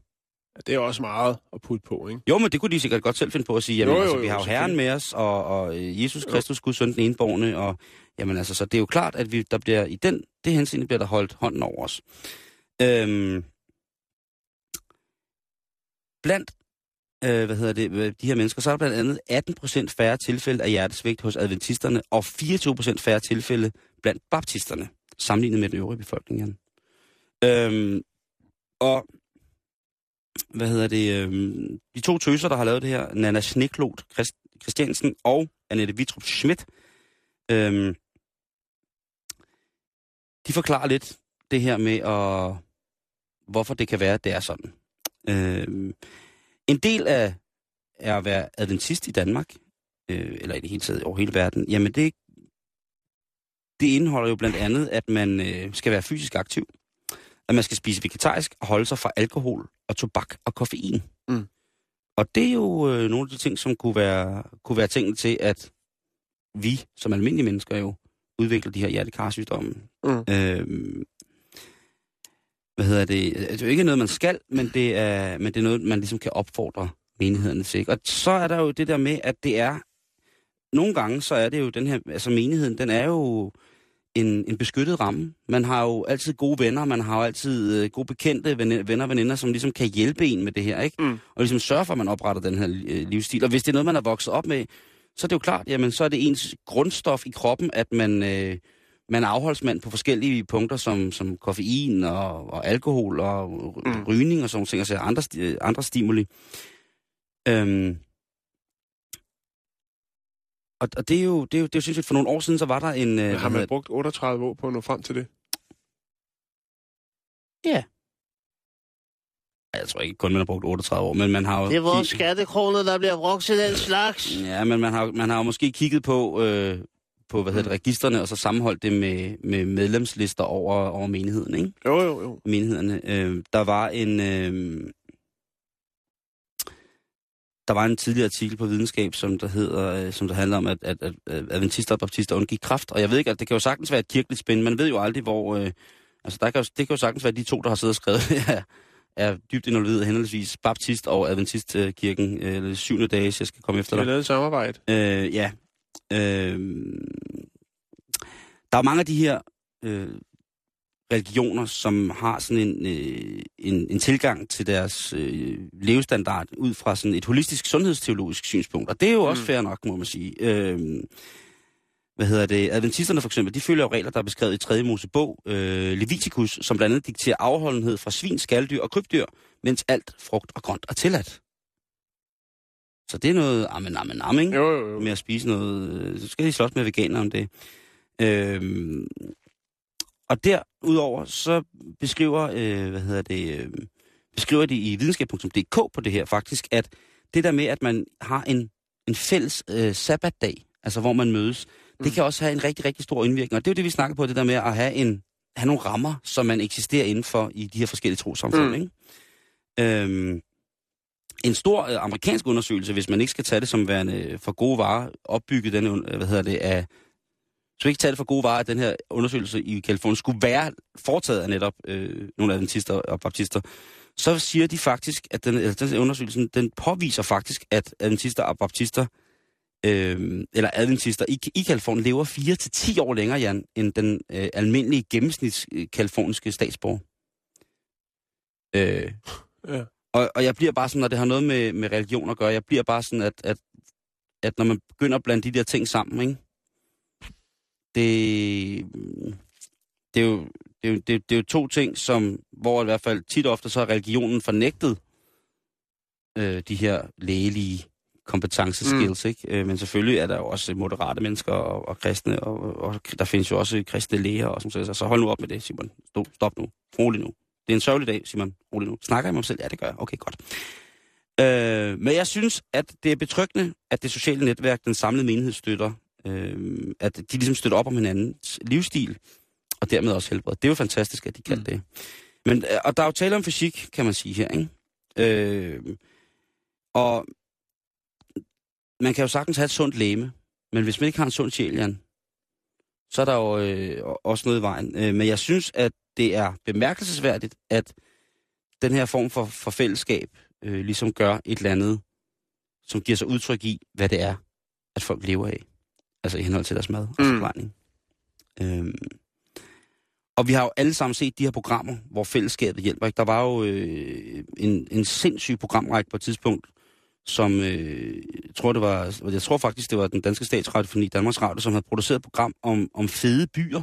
Ja, det er også meget at putte på, ikke? Jo, men det kunne de sikkert godt selv finde på at sige. Jamen, Jo, jo, altså, vi har jo. Herren med os, og, og øh, Jesus Jo. Kristus, Guds søn, den enborgne, og jamen altså, så det er jo klart, at vi, der bliver, i den, det henseende bliver der holdt hånden over os. Øhm, blandt øh, hvad hedder det, øh, de her mennesker, så er der blandt andet 18 procent færre tilfælde af hjertesvigt hos adventisterne, og 24 procent færre tilfælde blandt baptisterne, sammenlignet med den øvrige befolkning. Jan. Øhm, og hvad hedder det, øhm, de to tøser, der har lavet det her, Nana Sneklot Christ, Christiansen og Annette Vitrup Schmidt, øhm, de forklarer lidt det her med, at, hvorfor det kan være, at det er sådan. Øhm, en del af er at være adventist i Danmark, øh, eller i det hele taget over hele verden, jamen det, det indeholder jo blandt andet, at man øh, skal være fysisk aktiv, at man skal spise vegetarisk og holde sig fra alkohol og tobak og koffein. Mm. Og det er jo øh, nogle af de ting, som kunne være, kunne være tingene til, at vi som almindelige mennesker jo udvikler de her hjertekarsygdomme. Mm. Øhm, hvad hedder det? Det er jo ikke noget, man skal, men det er, men det er noget, man ligesom kan opfordre menighederne til. ikke? Og så er der jo det der med, at det er... Nogle gange, så er det jo den her... Altså menigheden, den er jo en, en beskyttet ramme. Man har jo altid gode venner, man har jo altid øh, gode bekendte ven- venner og veninder, som ligesom kan hjælpe en med det her, ikke? Mm. Og ligesom sørge for, at man opretter den her øh, livsstil. Og hvis det er noget, man er vokset op med, så er det jo klart, jamen så er det ens grundstof i kroppen, at man, øh, man er afholdsmand på forskellige punkter, som, som koffein og, og alkohol og Mm. rygning og sådan ting, altså andre, sti- øh, andre stimuli. Øhm, og, og det er jo, det er jo, det er jo sindssygt. For nogle år siden, så var der en... Øh, Har hvad man brugt 38 år på at nå frem til det? Jeg tror ikke kun, man har brugt 38 år, men man har jo... Det er vores skattekroner, der bliver brugt til den slags. Ja, men man har, man har jo måske kigget på, øh, på hvad hedder det, registerne, og så sammenholdt det med, med medlemslister over, over menigheden, ikke? Jo, jo, jo. Menighederne. Øh, der var en... Øh, der var en tidligere artikel på videnskab, som der hedder, øh, som der handler om, at, at, at at adventister og baptister undgik kraft. Og jeg ved ikke, at det kan jo sagtens være et kirkeligt spænd. Man ved jo aldrig, hvor... Øh, altså, der kan jo, det kan jo sagtens være de to, der har siddet og skrevet det her, er dybt involveret henholdsvis baptist- og adventistkirken, øh, syvende dage, jeg skal komme efter De har dig. lavet et samarbejde. Øh, ja. Øh, der er mange af de her øh, religioner, som har sådan en, øh, en, en tilgang til deres øh, levestandard ud fra sådan et holistisk sundhedsteologisk synspunkt. Og det er jo også Mm. fair nok, må man sige. Øh, hvad hedder det? Adventisterne for eksempel, de følger jo regler, der er beskrevet i 3. Mosebog, øh, Leviticus, som blandt andet dikterer afholdenhed fra svin, skalddyr og krybdyr, mens alt frugt og grønt er tilladt. Så det er noget amen, amen, amen, ikke? Jo, jo, jo. med at spise noget. øh, Så skal de slås med veganer om det. Øhm, og derudover så beskriver, øh, hvad hedder det, øh, beskriver de i videnskab.dk på det her faktisk, at det der med, at man har en, en fælles øh, sabbatdag, altså hvor man mødes, mm. det kan også have en rigtig, rigtig stor indvirkning. Og det er jo det, vi snakker på, det der med at have, en, have nogle rammer, som man eksisterer indenfor i de her forskellige trosamfund. Mm. Mm. Ikke? Øhm, en stor øh, amerikansk undersøgelse, hvis man ikke skal tage det som værende øh, for gode varer, opbygget den, øh, hvad hedder det, af, så ikke tage det for gode varer, at den her undersøgelse i Kalifornien skulle være foretaget af netop øh, nogle adventister og baptister, så siger de faktisk, at den, eller den undersøgelse, den påviser faktisk, at adventister og baptister, øh, eller adventister i, i Kalifornien lever 4 til 10 år længere, Jan, end den øh, almindelige gennemsnits øh, kaliforniske statsborger. Øh, Ja og, og jeg bliver bare sådan, når det har noget med, med religion at gøre, jeg bliver bare sådan, at, at, at når man begynder at blande de der ting sammen, ikke? Det, det, er jo, det, er jo, det, er, det er jo to ting, som, hvor i hvert fald tit og ofte så har religionen fornægtet øh, de her lægelige kompetenceskills, mm. ikke? Øh, men selvfølgelig er der jo også moderate mennesker og, og kristne, og, og der findes jo også kristne læger og sådan noget. Så hold nu op med det, Simon. Stop, stop nu. Rolig nu. Det er en sørgelig dag, Simon. Rolig nu. Snakker jeg med mig selv? Ja, det gør jeg. Okay, godt. Øh, men jeg synes, at det er betryggende, at det sociale netværk, den samlede menighed støtter, øh, at de ligesom støtter op om hinandens livsstil, og dermed også helbred. Det er jo fantastisk, at de kan mm. det. Men, øh, og der er jo tale om fysik, kan man sige her, ikke? Øh, og man kan jo sagtens have et sundt læme, men hvis man ikke har en sund sjæl, Jan, så er der jo øh, også noget i vejen. Øh, men jeg synes, at det er bemærkelsesværdigt, at den her form for, for fællesskab øh, ligesom gør et eller andet, som giver sig udtryk i, hvad det er, at folk lever af. Altså i henhold til deres mad og forplejning. Mm. Øhm, og vi har jo alle sammen set de her programmer, hvor fællesskabet hjælper. Ikke? Der var jo øh, en, en sindssyg programrække på et tidspunkt, som øh, jeg tror det var, jeg tror faktisk det var den danske statsradio, Danmarks Radio, som havde produceret et program om, om fede byer.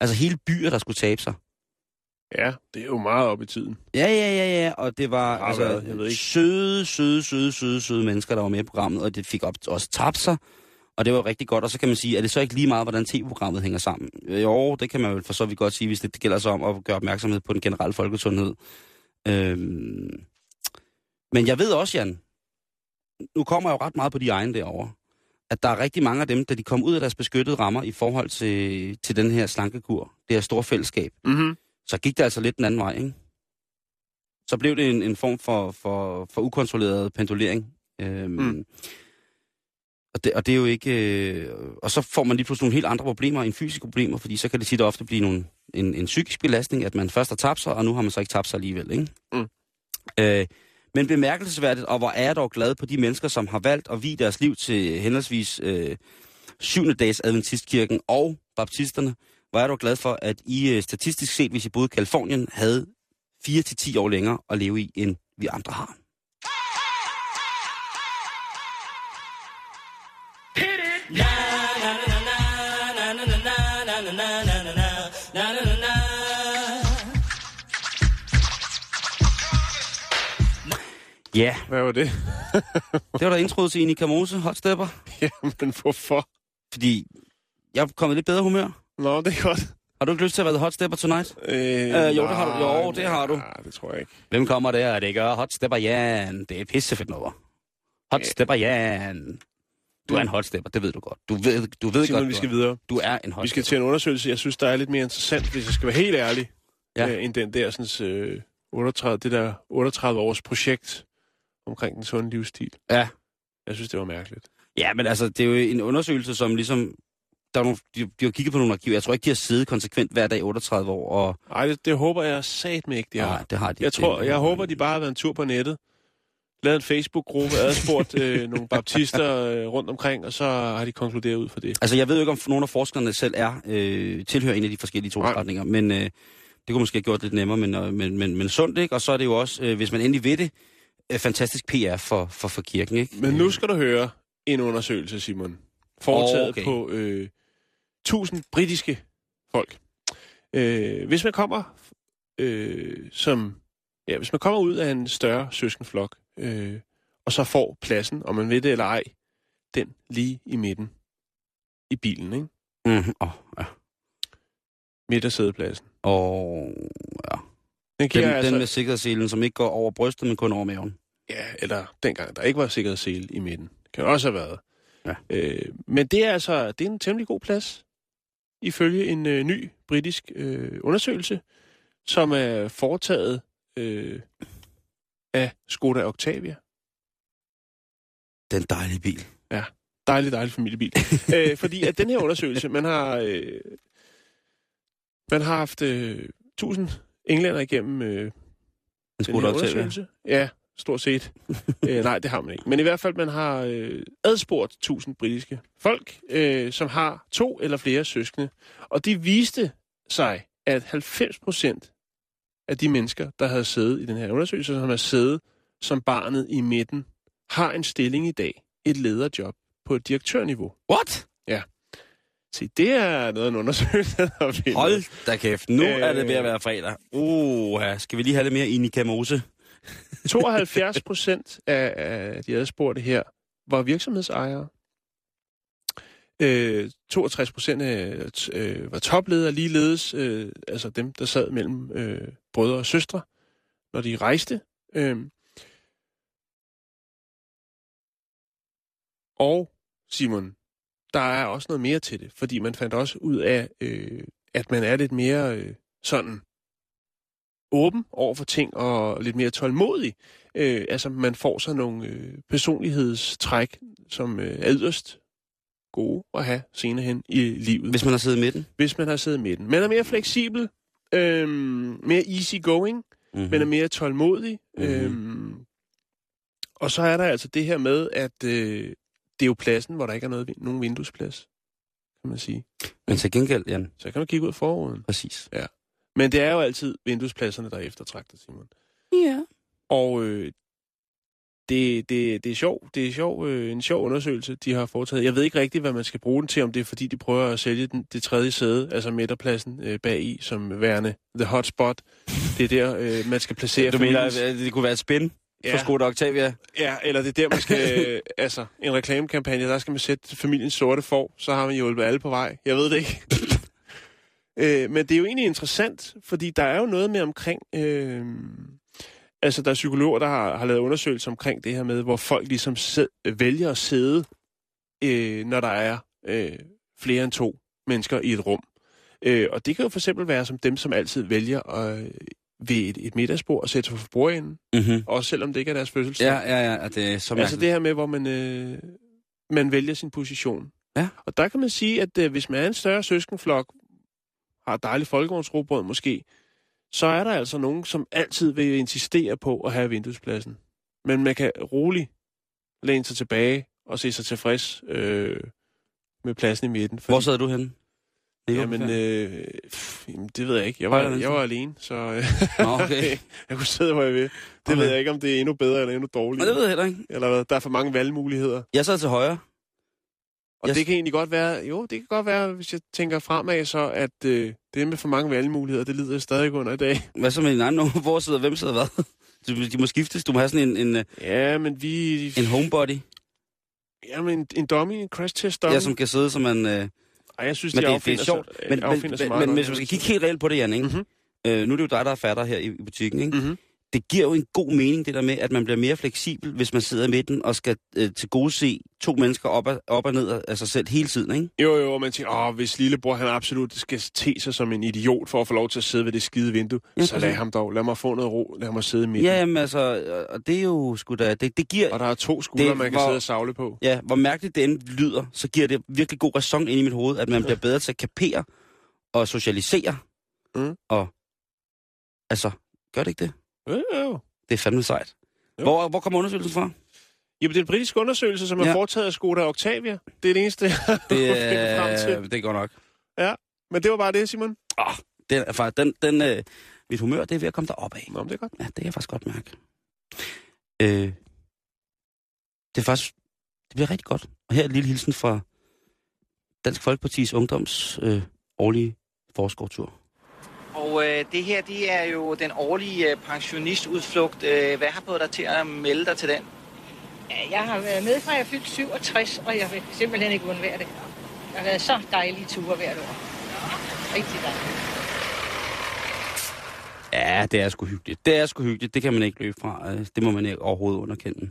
Altså hele byer, der skulle tabe sig. Ja, det er jo meget op i tiden. Ja, ja, ja, ja, og det var Har altså, været, jeg ved ikke. søde, søde, søde, søde, søde mennesker, der var med i programmet, og det fik op, også tabt sig, og det var rigtig godt. Og så kan man sige, er det så ikke lige meget, hvordan tv-programmet hænger sammen? Jo, det kan man jo for så vidt godt sige, hvis det, det gælder sig om at gøre opmærksomhed på den generelle folkesundhed. Øhm, men jeg ved også, Jan, nu kommer jeg jo ret meget på de egne derovre, at der er rigtig mange af dem, da de kom ud af deres beskyttede rammer i forhold til, til den her slankekur, det her store fællesskab, Mm-hmm. Så gik det altså lidt den anden vej, ikke? Så blev det en, en form for, for, for ukontrolleret pendulering. Øhm, Mm. og, det, og det er jo ikke... Øh, og så får man lige pludselig nogle helt andre problemer end fysiske problemer, fordi så kan det tit og ofte blive nogle, en, en psykisk belastning, at man først har tabt sig, og nu har man så ikke tabt sig alligevel, ikke? Mm. Øh, men bemærkelsesværdigt, og hvor er jeg dog glad på de mennesker, som har valgt at vie deres liv til henholdsvis øh, 7. dags adventistkirken og baptisterne, hvor er dog glad for, at I øh, statistisk set, hvis I boede i Kalifornien, havde 4-10 år længere at leve i, end vi andre har. Ja, Hvad var det? det var der introet til Inika Mose, Hot Stepper. Jamen, hvorfor? Fordi jeg er kommet lidt bedre humør. Nå, det er godt. Har du ikke lyst til at være Hot Stepper tonight? Øh, Øh, jo, det har du. Jo, det har du. Nej, det tror jeg ikke. Hvem kommer der? Det gør Hot Stepper Jan. Det er pissefedt nummer. Hot Ja. Stepper Jan. Du er en hot stepper, det ved du godt. Du ved, du ved Simon, godt, vi du skal er, videre. du er en hot Vi skal til en undersøgelse, jeg synes, der er lidt mere interessant, hvis jeg skal være helt ærlig, ja. øh, end den der sådan, øh, 38, det der 38 års projekt omkring den sunde livsstil. Ja. Jeg synes, det var mærkeligt. Ja, men altså, det er jo en undersøgelse, som ligesom... Der er nogle, de, de har kigget på nogle arkiver. Jeg tror ikke, de har siddet konsekvent hver dag i 38 år. Og, Ej, det, det håber jeg sat med ikke, de har. nej, det har de Jeg, ikke. tror, jeg håber, de bare har været en tur på nettet, lavet en Facebook-gruppe, adspurgt øh, nogle baptister øh, rundt omkring, og så har de konkluderet ud for det. Altså, jeg ved jo ikke, om nogle af forskerne selv er øh, tilhører en af de forskellige trosretninger, men øh, det kunne måske have gjort det lidt nemmere, men, øh, men, men, men sundt, ikke? Og så er det jo også, øh, hvis man endelig ved det, øh, fantastisk PR for, for, for kirken, ikke? Men nu skal du høre en undersøgelse, Simon. Foretaget Okay. okay. på øh, 1000 britiske folk. Øh, hvis man kommer øh, som ja, hvis man kommer ud af en større søskenflok, øh, og så får pladsen, om man ved det eller ej, den lige i midten i bilen, ikke? Mm-hmm. Oh, ja. Midt af sædepladsen. Og ja. Den giver Den, altså, den med sikkerhedsselen, som ikke går over brystet, men kun over maven. Ja, eller dengang der ikke var sikkerhedssele i midten. Kan også have været. Ja. Øh, men det er altså det er en temmelig god plads, ifølge en øh, ny britisk øh, undersøgelse, som er foretaget øh, af Skoda Octavia. Den dejlige bil. Dejlig, dejlig familiebil. øh, fordi at den her undersøgelse, man har, øh, man har haft øh, 1000 englænder igennem øh, En den Skoda her Octavia. undersøgelse. Ja, stort set. øh, nej, det har man ikke. Men i hvert fald, man har øh, adspurgt 1000 britiske folk, øh, som har to eller flere søskende. Og de viste sig, at 90 procent af de mennesker, der havde siddet i den her undersøgelse, som har siddet som barnet i midten, har en stilling i dag, et lederjob på et direktørniveau. What? Se, det er noget af en undersøgelse, der. Hold da kæft. Nu Øh. er det ved at være fredag. Uh, ja. skal vi lige have lidt mere Inika Mose? 72 procent af, af de adspurgte her var virksomhedsejere. Øh, 62 procent øh, øh, var topledere ligeledes, øh, altså dem, der sad mellem øh, brødre og søstre, når de rejste. Øh, og Simon, der er også noget mere til det, fordi man fandt også ud af, øh, at man er lidt mere øh, sådan åben over for ting og lidt mere tålmodig. Øh, altså, man får så nogle øh, personlighedstræk, som øh, er yderst gode at have senere hen i livet. Hvis man har siddet i midten. Hvis man har siddet med den. Man er mere fleksibel, øh, mere easy going, Mm-hmm. man er mere tålmodig. Mhm. Øhm, og så er der altså det her med, at øh, det er jo pladsen, hvor der ikke er noget, nogen vinduesplads, kan man sige. Men til gengæld, Jan, Så kan man kigge ud forruden. præcis. Men det er jo altid vinduespladserne, der er eftertragtet, Simon. Ja. Og øh, det, det, det er sjov, det er sjov, øh, en sjov undersøgelse, de har foretaget. Jeg ved ikke rigtigt, hvad man skal bruge den til, om det er fordi, de prøver at sælge den, det tredje sæde, altså midterpladsen øh, bag i, som værende the hotspot. Det er der, øh, man skal placere Du mener, at det kunne være et spin ja. Ja. for Skoda Octavia? Ja, eller det er der, man skal... øh, altså, en reklamekampagne, der skal man sætte familiens sorte for, så har man hjulpet alle på vej. Jeg ved det ikke. Øh, men det er jo egentlig interessant, fordi der er jo noget med omkring... Øh, altså, der er psykologer, der har, har lavet undersøgelser omkring det her med, hvor folk ligesom sid, vælger at sidde, øh, når der er øh, flere end to mennesker i et rum. Øh, og det kan jo for eksempel være som dem, som altid vælger øh, ved et, et middagsbord og sætte sig for bordenden, Mm-hmm. også selvom det ikke er deres fødselsdag. Ja, ja, ja, det er så Altså det her med, hvor man, øh, man vælger sin position. Ja. Og der kan man sige, at øh, hvis man er en større søskenflok, har dejligt folkevognsrobrød måske, så er der altså nogen, som altid vil insistere på at have vinduespladsen. Men man kan roligt læne sig tilbage og se sig tilfreds øh, med pladsen i midten. Hvor sidder du henne? Det Jamen, øh, pff, jamen, det ved jeg ikke. Jeg var, jeg var alene, så øh, Nå, okay. jeg kunne sidde, hvor jeg vil. Det Okay. ved jeg ikke, om det er endnu bedre eller endnu dårligere. det ved jeg heller ikke. Eller hvad? Der er for mange valgmuligheder. Jeg sad til højre. Og Jeg- det kan egentlig godt være, jo, det kan godt være, hvis jeg tænker fremad, så at øh, det med for mange valgmuligheder, det lider jeg stadig under i dag. Hvad så med din egen nummer? Hvor sidder hvem sidder hvad? Du- De må skiftes. Du må have sådan en, en, øh, Ja, men vi... en homebody, Ja, men en, en dummy, en crash test dummy. ja, som kan sidde som en... Øh, Ej, jeg synes, men de det, det er sjovt. Sig, Men, men, men, men hvis man skal kigge helt reelt på det, Jan, ikke? Mhm. Øh, nu er det jo dig, der er fatter her i, i butikken, ikke? Mhm. Det giver jo en god mening, det der med, at man bliver mere fleksibel, hvis man sidder i midten og skal øh, til gode se to mennesker op og, op og ned af sig selv hele tiden, ikke? Jo, jo, og man tænker, åh, hvis lillebror han absolut skal te sig som en idiot for at få lov til at sidde ved det skide vindue, Ja, så lad ham dog, lad mig få noget ro, lad mig sidde i midten. Ja, jamen altså, og det er jo sgu da, det, det giver, Og der er to skuldre, Det man kan var- sidde og savle på. ja, hvor mærkeligt det end lyder, så giver det virkelig god ræson ind i mit hoved, at man bliver bedre til at kapere og socialisere. Mm. Og, altså, gør det ikke det? Jo, jo. Det er fandme sejt. Jo. Hvor, hvor kommer undersøgelsen fra? Jamen, det er en britisk undersøgelse, som er Ja. foretaget af Skoda Octavia. Det er det eneste, jeg har Det, finde frem til. øh, det er godt nok. Men det var bare det, Simon. Den, er faktisk- den, den, øh, mit humør, det er ved at komme derop af. Nå, men det er godt. Ja, det kan jeg faktisk godt mærke. Øh, det er faktisk, det bliver rigtig godt. Og her er et lille hilsen fra Dansk Folkepartis Ungdoms øh, årlige forskovtur. Og øh, det her, det er jo den årlige øh, pensionistudflugt. Øh, hvad har fået dig til at melde dig til den? Ja, Jeg har været med fra jeg fyldte 67, og jeg vil simpelthen ikke undvære det. Jeg har været så dejlige ture hvert år. Rigtig dejligt. Ja, det er sgu hyggeligt. Det er sgu hyggeligt. Det kan man ikke løbe fra. Øh, Det må man ikke overhovedet underkende.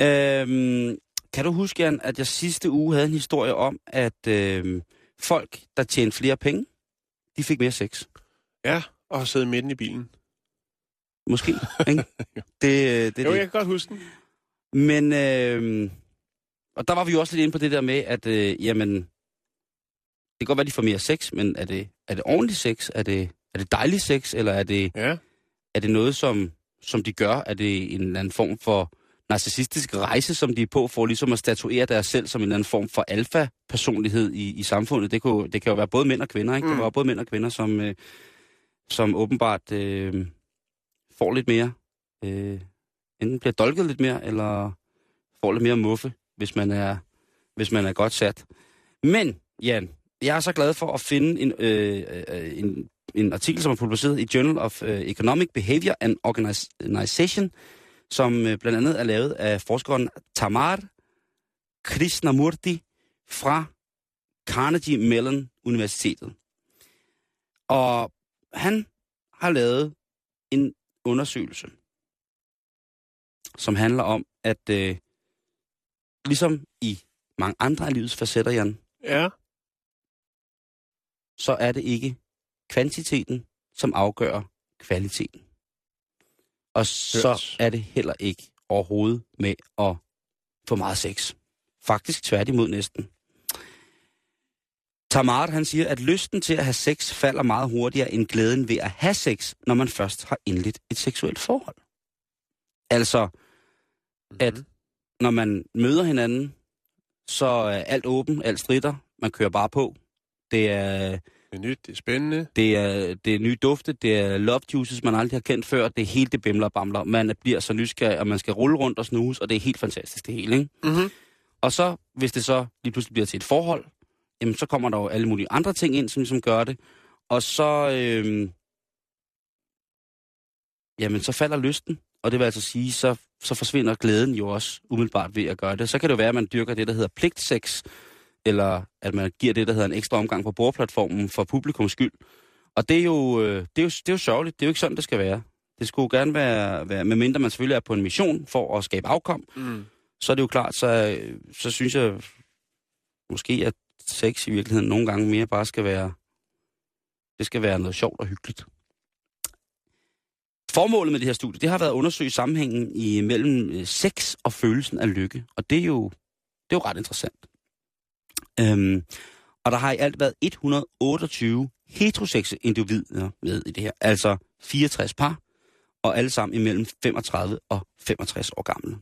Øhm, kan du huske, Jan, at jeg sidste uge havde en historie om, at øhm, folk, der tjente flere penge, de fik mere sex? Ja, og sidde midten i bilen. Måske, ikke? Det, øh, det, jo, det. jeg kan godt huske den. Men, øh, og der var vi jo også lidt inde på det der med, at øh, jamen, det kan godt være, at de får mere sex, men er det, er det ordentlig sex? Er det, er det dejlig sex? Eller er det, Ja. er det noget, som, som de gør? Er det en eller anden form for narcissistisk rejse, som de er på, for ligesom at statuere deres selv som en eller anden form for alfa-personlighed i, i samfundet? Det kan, jo, det kan jo være både mænd og kvinder, ikke? Mm. Det kan være både mænd og kvinder, som, øh, som åbenbart øh, får lidt mere, øh, enten bliver dolket lidt mere, eller får lidt mere muffe, hvis man er, hvis man er godt sat. Men, Jan, jeg er så glad for at finde en, øh, øh, en, en artikel, som er publiceret i Journal of øh, Economic Behavior and Organization, som øh, blandt andet er lavet af forskeren Tamar Krishnamurti fra Carnegie Mellon Universitetet. Og han har lavet en undersøgelse, som handler om, at øh, ligesom i mange andre af livets facetter, Jan, Ja. så er det ikke kvantiteten, som afgør kvaliteten. Og så Hørt. er det heller ikke overhovedet med at få meget sex. Faktisk tværtimod næsten. Tamart, han siger, at lysten til at have sex falder meget hurtigere end glæden ved at have sex, når man først har indledt et seksuelt forhold. Altså, at når man møder hinanden, så er alt åben, alt stritter, man kører bare på. Det er, Det er nyt, det er spændende. det er, det er nye dufte, det er love juices, man aldrig har kendt før, det er helt det bimler og bamler. Man bliver så nysgerrig, og man skal rulle rundt og snuse, og det er helt fantastisk det hele, ikke? Mm-hmm. Og så, hvis det så lige pludselig bliver til et forhold, jamen så kommer der jo alle mulige andre ting ind, som ligesom gør det. Og så, øhm, jamen så falder lysten, og det vil altså sige, så, så forsvinder glæden jo også umiddelbart ved at gøre det. Så kan det jo være, at man dyrker det, der hedder pligtsex, eller at man giver det, der hedder en ekstra omgang på bordplatformen for publikums skyld. Og det er jo, øh, det er jo, det er jo sørgeligt. Det er jo ikke sådan, det skal være. Det skulle gerne være, være, medmindre man selvfølgelig er på en mission for at skabe afkom, Mm. så er det jo klart, så, så synes jeg måske, at sex i virkeligheden nogle gange mere bare skal være, det skal være noget sjovt og hyggeligt. Formålet med det her studie, det har været at undersøge sammenhængen i mellem øh, sex og følelsen af lykke. Og det er jo, det er jo ret interessant. Øhm, og der har i alt været 128 heterosekse individer med i det her. Altså 64 par, og alle sammen imellem 35 og 65 år gamle.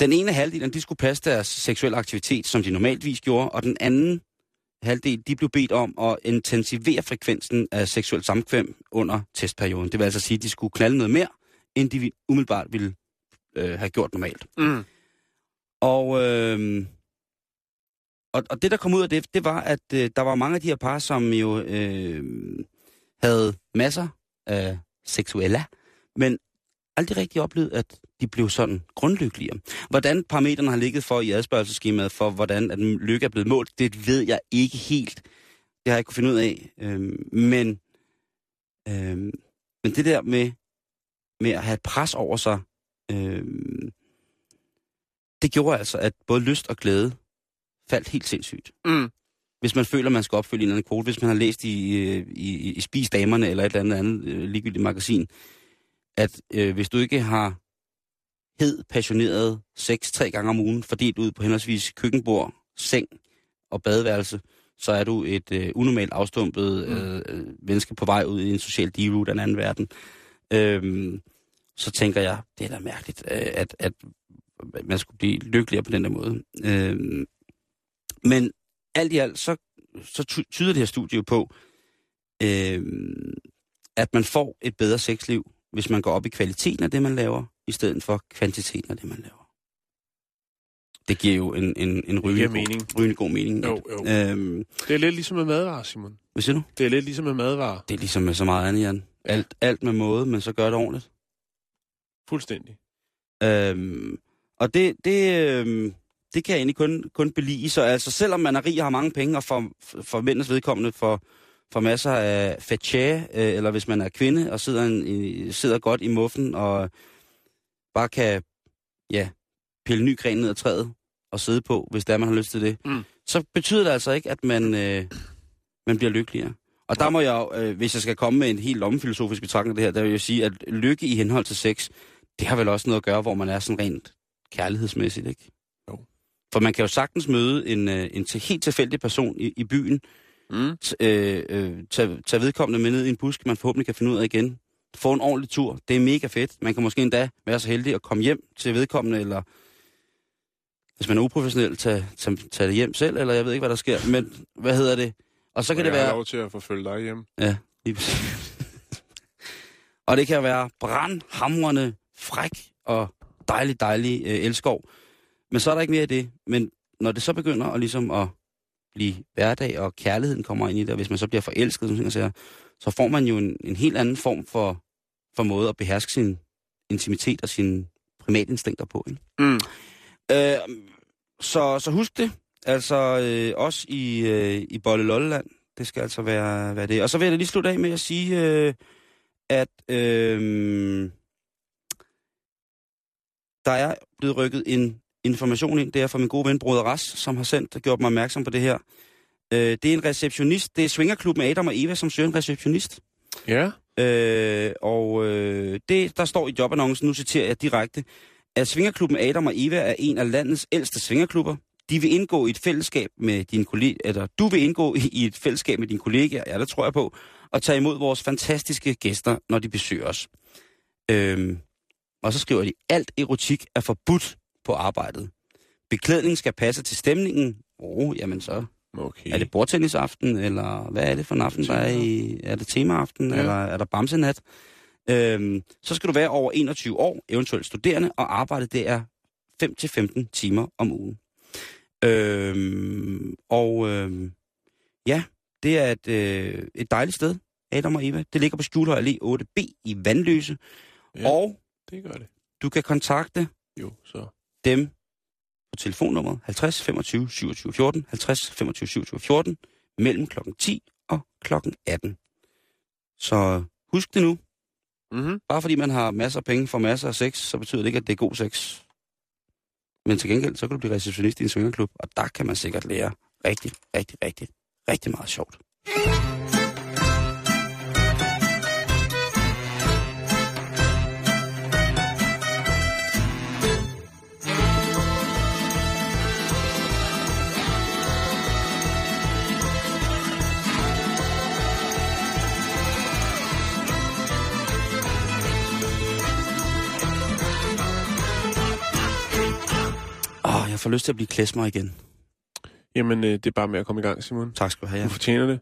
Den ene halvdel, de skulle passe deres seksuelle aktivitet, som de normaltvis gjorde, og den anden halvdel, de blev bedt om at intensivere frekvensen af seksuel samkvem under testperioden. Det vil altså sige, at de skulle knalde noget mere, end de umiddelbart ville øh, have gjort normalt. Mm. Og, øh, og, og det, der kom ud af det, det var, at øh, der var mange af de her par, som jo øh, havde masser af seksuella, men aldrig rigtig oplevet, at de blev sådan grundlykkeligere. Hvordan parametrene har ligget for i adspørgelseskemaet for, hvordan at lykke er blevet målt, det ved jeg ikke helt. Det har jeg ikke kunne finde ud af. Øhm, men, øhm, men det der med, med at have et pres over sig, øhm, det gjorde altså, at både lyst og glæde faldt helt sindssygt. Mm. Hvis man føler, man skal opfylde en eller anden kvote, hvis man har læst i, øh, i, i, i Spis Damerne eller et eller andet, andet øh, ligegyldigt magasin, at øh, hvis du ikke har hed, passioneret sex tre gange om ugen, fordelt ud på henholdsvis køkkenbord, seng og badeværelse, så er du et øh, unormalt afstumpet øh, øh, menneske på vej ud i en social divo af en anden verden. Øhm, så tænker jeg, det er da mærkeligt, øh, at, at man skulle blive lykkeligere på den der måde. Øhm, men alt i alt, så, så ty- tyder det her studie jo på, øhm, at man får et bedre sexliv, hvis man går op i kvaliteten af det, man laver, i stedet for kvantiteten af det, man laver. Det giver jo en, en, en rygende, god, mening. rygende god mening. Jo, jo. Øhm, Det er lidt ligesom med madvarer, Simon. hvad siger du? Det er lidt ligesom med madvarer. Det er ligesom med så meget andet, Jan. Alt, alt med måde, men så gør det ordentligt. Fuldstændig. Øhm, og det, det, øhm, det kan jeg egentlig kun, kun belige. Så altså, selvom man er rig og har mange penge, og for, for mændens vedkommende for, for masser af fetché, øh, eller hvis man er kvinde og sidder, en, i, sidder godt i muffen og bare kan ja, pille ny gren ned ad træet og sidde på, hvis der man har lyst til det, Mm. så betyder det altså ikke, at man, øh, man bliver lykkeligere. Og der må jeg øh, hvis jeg skal komme med en helt lommefilosofisk betragtning af det her, der vil jeg sige, at lykke i henhold til sex, det har vel også noget at gøre, hvor man er sådan rent kærlighedsmæssigt, ikke? Jo. For man kan jo sagtens møde en, øh, en helt tilfældig person i, i byen, Mm. øh, øh, tage, tage vedkommende med ned i en busk, man forhåbentlig kan finde ud af igen. Få en ordentlig tur. Det er mega fedt. Man kan måske endda være så heldig at komme hjem til vedkommende, eller hvis man er uprofessionel, tage, tage, tage det hjem selv, eller jeg ved ikke, hvad der sker. Men hvad hedder det? Og så kan det jeg har være... lov til at forfølge dig hjem. Ja, lige præcis. og det kan være brandhamrende, fræk og dejlig, dejlig øh, elskov. Men så er der ikke mere i det. Men når det så begynder at, ligesom at blive hverdag, og kærligheden kommer ind i det, og hvis man så bliver forelsket, som jeg siger, så får man jo en, en helt anden form for, for måde at beherske sin intimitet og sine primatinstinkter på. Ikke? Mm. Øh, så, så husk det. Altså, øh, også i, øh, i Bolle Lolleland. Det skal altså være, være det. Og så vil jeg lige slutte af med at sige, øh, at øh, der er blevet rykket en information ind. Det er fra min gode ven, Broder Ras, som har sendt og gjort mig opmærksom på det her. Øh, det er en receptionist. Det er Svingerklubben Adam og Eva, som søger en receptionist. Ja. Øh, og øh, det, der står i jobannoncen, nu citerer jeg direkte, at Svingerklubben Adam og Eva er en af landets ældste svingerklubber. De vil indgå i et fællesskab med dine kolleger, eller du vil indgå i et fællesskab med dine kollegaer, ja, det tror jeg på, og tage imod vores fantastiske gæster, når de besøger os. Øhm, og så skriver de, alt erotik er forbudt på arbejdet. Beklædning skal passe til stemningen. Åh, oh, jamen så Okay. er det bordtennisaften, eller hvad er det for en aften, der er i... Er det temaaften, Ja. eller er der bamsenat? Øhm, så skal du være over 21 år, eventuelt studerende, og arbejde det er 5-15 timer om ugen. Øhm, og øhm, ja, det er et, øh, et dejligt sted, Adam og Eva. Det ligger på Skjulhøj Allé 8B i Vandløse. Ja. Og Det gør det. du kan kontakte Jo, så. dem på telefonnummeret 50 25 27 14, 50 25 27 14, mellem klokken 10 og klokken 18. Så husk det nu. Mm-hmm. Bare fordi man har masser af penge for masser af sex, så betyder det ikke, at det er god sex. Men til gengæld, så kan du blive receptionist i en svingerklub, og der kan man sikkert lære rigtig, rigtig, rigtig, rigtig meget sjovt. Jeg får lyst til at blive klæsmer igen. Jamen, øh, det er bare med at komme i gang, Simon. Tak skal du have. Du Ja. fortjener det.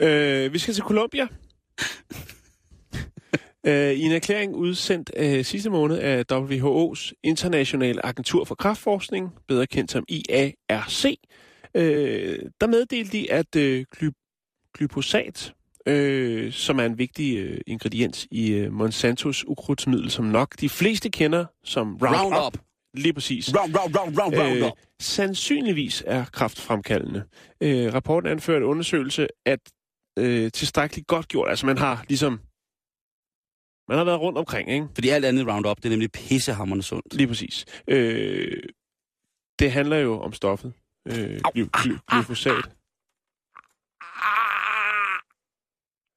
øh, vi skal til Colombia. øh, I en erklæring udsendt øh, sidste måned af WHO's Internationale Agentur for Kraftforskning, bedre kendt som IARC, øh, der meddelte de, at øh, gly- glyfosat, øh, som er en vigtig øh, ingrediens i øh, Monsantos ukrudtsmiddel, som nok de fleste kender som Roundup. Roundup. Lige præcis. Round, round, round, round, round, Øh, sandsynligvis er kraftfremkaldende. Øh, rapporten anfører en undersøgelse, at øh, tilstrækkeligt godt gjort. Altså man har ligesom... Man har været rundt omkring, ikke? Fordi alt andet Roundup, det er nemlig pissehammerende sundt. Lige præcis. Øh, det handler jo om stoffet. Øh, gly- gly- glyfosat.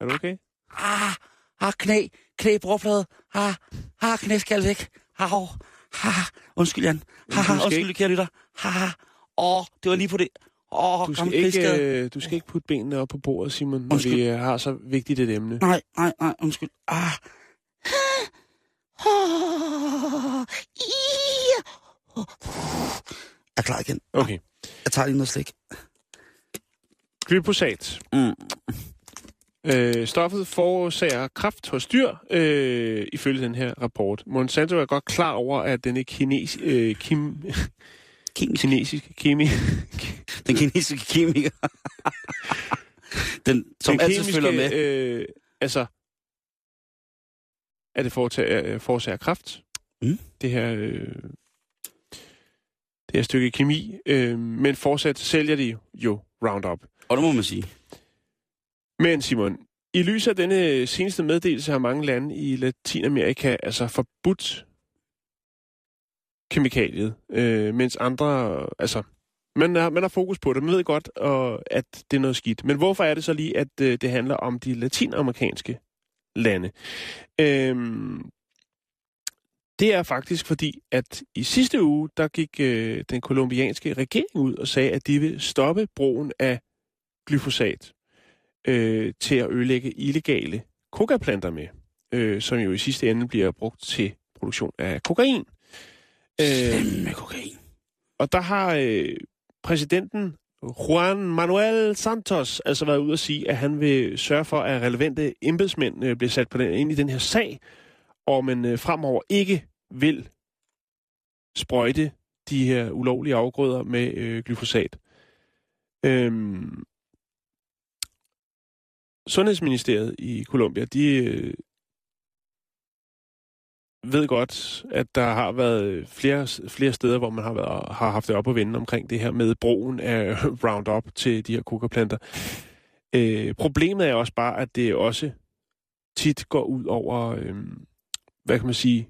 Er du okay? Ah, ah, knæ, knæ, brorflade. Ah, ah, knæskal væk. Au, ah, undskyld, Jan. Ah, skal undskyld, ikke- kære lytter. Ah, åh, det var lige på det. Åh, Du gammel skal, ikke, øh, du skal ikke putte benene op på bordet, Simon, når Undskyld. vi øh, har så vigtigt et emne. Nej, nej, nej, undskyld. Ah. Jeg er klar igen. Okay. Jeg tager lige noget slik. Glyfosat. Mm. Øh, stoffet forårsager kræft hos dyr, øh, ifølge den her rapport. Monsanto er godt klar over, at denne kines, øh, kim, Kemisk. kinesiske kemi, Den kinesiske kemiker. Den, som den altid følger med. Øh, altså, at det øh, forårsager kræft. Mm. Det her, øh, det her stykke kemi. Øh, men fortsat sælger de jo Roundup. Og det må man sige. Men Simon, i lyset af denne seneste meddelelse har mange lande i Latinamerika altså forbudt kemikaliet, øh, mens andre, altså, man har, man har fokus på det, man ved godt, og, at det er noget skidt. Men hvorfor er det så lige, at øh, det handler om de latinamerikanske lande? Øhm, det er faktisk fordi, at i sidste uge, der gik øh, den kolumbianske regering ud og sagde, at de vil stoppe brugen af glyfosat øh, til at ødelægge illegale kokaplanter med, øh, som jo i sidste ende bliver brugt til produktion af kokain. Øh, med kokain. og der har øh, præsidenten Juan Manuel Santos altså været ude at sige, at han vil sørge for, at relevante embedsmænd øh, bliver sat på den, ind i den her sag, og man øh, fremover ikke vil sprøjte de her ulovlige afgrøder med øh, glyfosat. Øhm, Sundhedsministeriet i Colombia, de, øh, ved godt, at der har været flere, flere steder, hvor man har, været, har haft det op at vende omkring det her med brugen af Roundup til de her kokaplanter. Øh, problemet er også bare, at det også tit går ud over, øh, hvad kan man sige?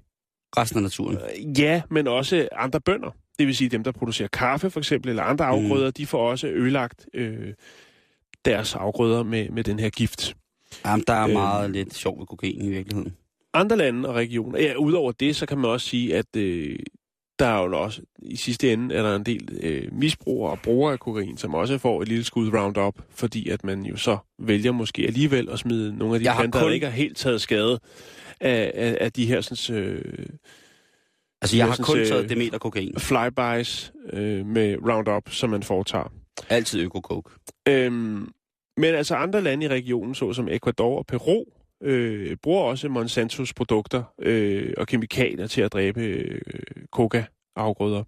Resten af naturen. Øh, ja, men også andre bønder. Det vil sige dem, der producerer kaffe for eksempel, eller andre afgrøder, mm. de får også ødelagt øh, deres afgrøder med, med den her gift. Jamen, der er øh, meget lidt sjov ved kokain i virkeligheden. Andre lande og regioner, ja, udover det, så kan man også sige, at øh, der er jo også, i sidste ende, er der en del øh, misbrugere og brugere af kokain, som også får et lille skud Roundup, fordi at man jo så vælger måske alligevel at smide nogle af de planter, kun... der ikke har helt taget skade af, af, af de her sådan, øh, Altså, jeg har kun taget meter kokain. Flybys øh, med Roundup, som man foretager. Altid øko-coke. Øhm, men altså andre lande i regionen, såsom Ecuador og Peru, øh, bruger også Monsantos produkter øh, og kemikalier til at dræbe øh, coca-afgrøder.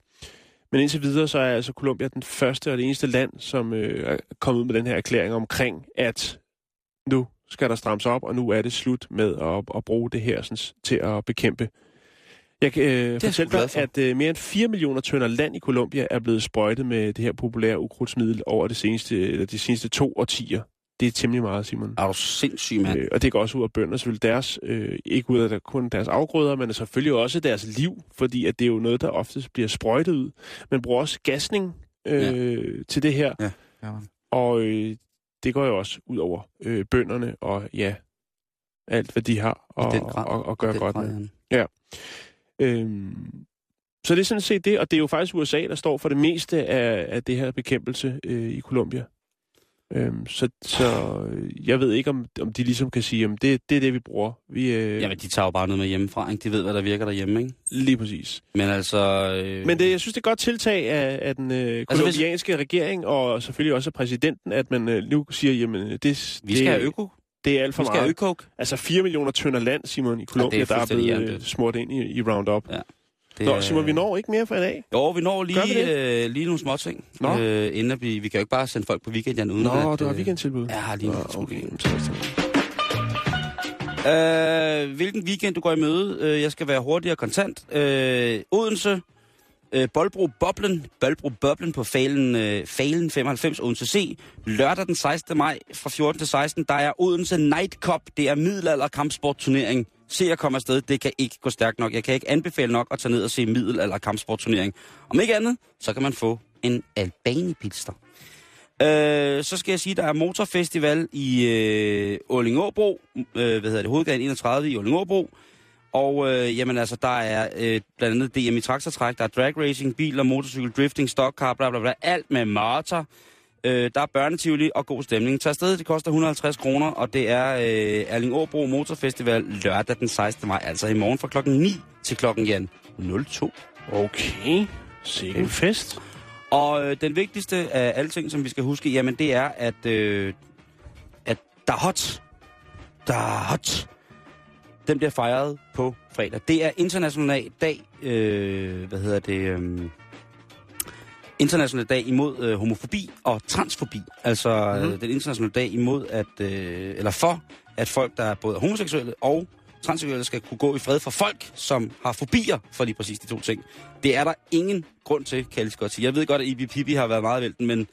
Men indtil videre, så er altså Colombia den første og det eneste land, som øh, er kommet ud med den her erklæring omkring, at nu skal der strammes op, og nu er det slut med at, at bruge det her sådan, til at bekæmpe jeg kan øh, fortælle dig, at øh, mere end 4 millioner tønder land i Colombia er blevet sprøjtet med det her populære ukrudtsmiddel over det seneste, eller de seneste to årtier. Det er temmelig meget, Simon. Er du sindssyg, mand? Øh, og det går også ud af bønder, selvfølgelig deres, øh, ikke ud af der, kun deres afgrøder, men selvfølgelig også deres liv, fordi at det er jo noget, der oftest bliver sprøjtet ud. Man bruger også gasning øh, ja. til det her. Ja. Ja, og øh, det går jo også ud over øh, bønderne og ja, alt hvad de har og, og, og, og gøre godt med. Ja. Øhm, så det er sådan set det, og det er jo faktisk USA, der står for det meste af, af det her bekæmpelse øh, i Colombia. Øhm, så, så jeg ved ikke, om, om de ligesom kan sige, at det, det er det, vi bruger. Vi, øh... Jamen, de tager jo bare noget med hjemmefra, ikke? De ved, hvad der virker derhjemme, ikke? Lige præcis. Men altså... Øh... Men det, jeg synes, det er godt tiltag af, af den øh, kolumbianske altså, hvis... regering, og selvfølgelig også af præsidenten, at man øh, nu siger, jamen, det... Vi skal det, have øko. Det er alt for meget. Have Altså 4 millioner tønder land, Simon, i Colombia, ja, der er blevet øh, smurt ind i, i Roundup. Ja. Det, Nå, Simon, vi når ikke mere for i dag. Jo, vi når lige, vi øh, lige nogle små ting. Nå. Øh, inden vi, vi kan jo ikke bare sende folk på weekend, Jan, uden Nå, at... du har weekendtilbud. Ja, lige Nå, okay. Øh, hvilken weekend du går i møde? Øh, jeg skal være hurtig og kontant. Øh, Odense, øh, Boldbro Boblen, Boldbro Boblen på Falen, øh, Falen 95 Odense C. Lørdag den 16. maj fra 14 til 16, der er Odense Night Cup. Det er middelalder kampsportturnering se at komme afsted, det kan ikke gå stærkt nok. Jeg kan ikke anbefale nok at tage ned og se middelalder kampsportturnering. Om ikke andet, så kan man få en albanipilster. Øh, så skal jeg sige, at der er motorfestival i øh, Ålingåbro, øh, hvad hedder det, hovedgaden 31 i Ålingåbro. Og øh, jamen altså, der er øh, blandt andet DM i traktortræk, der er drag racing, biler, motorcykel, drifting, stockcar, bla bla bla, alt med motor. Øh, der er børnetivoli og god stemning. Tag afsted, det koster 150 kroner, og det er øh, Erling Åbro Motorfestival lørdag den 16. maj, altså i morgen fra klokken 9 til klokken ja, 02. Okay, sikke en fest. Og øh, den vigtigste af alle ting, som vi skal huske, jamen det er, at, øh, at der er hot. Der er hot. Den bliver fejret på fredag. Det er international dag, øh, hvad hedder det, øh, internationale dag imod øh, homofobi og transfobi. Altså mm-hmm. den internationale dag imod at, øh, eller for, at folk, der er både homoseksuelle og transseksuelle, skal kunne gå i fred for folk, som har fobier for lige præcis de to ting. Det er der ingen grund til, kan jeg godt sige. Jeg ved godt, at Ibi Pibi har været meget vælten, men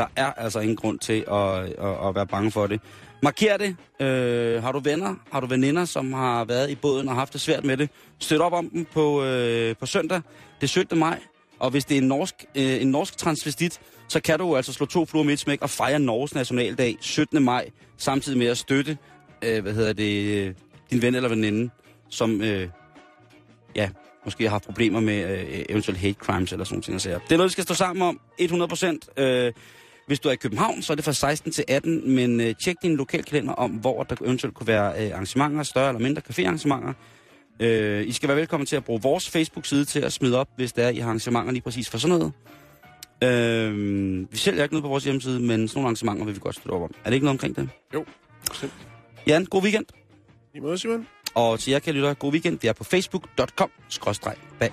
der er altså ingen grund til at, at, at være bange for det. Marker det. Øh, har du venner, har du veninder, som har været i båden og haft det svært med det, støt op om dem på, øh, på søndag. Det 17. maj. Og hvis det er en norsk, øh, en norsk transvestit, så kan du altså slå to fluer med et smæk og fejre Norges nationaldag 17. maj, samtidig med at støtte, øh, hvad hedder det, øh, din ven eller veninde, som, øh, ja, måske har haft problemer med øh, eventuelt hate crimes eller sådan noget. Det er noget, vi skal stå sammen om 100%. Øh, hvis du er i København, så er det fra 16 til 18, men øh, tjek din lokalkalender om, hvor der eventuelt kunne være øh, arrangementer, større eller mindre caféarrangementer. Øh, I skal være velkommen til at bruge vores Facebook-side til at smide op, hvis der er, I arrangementer lige præcis for sådan noget. Øh, vi sælger ikke noget på vores hjemmeside, men sådan nogle arrangementer vil vi godt støtte op om. Er det ikke noget omkring det? Jo, bestemt. Jan, god weekend. I måde, Simon. Og til jer, kan lytte, god weekend. Vi er på facebook.com-bag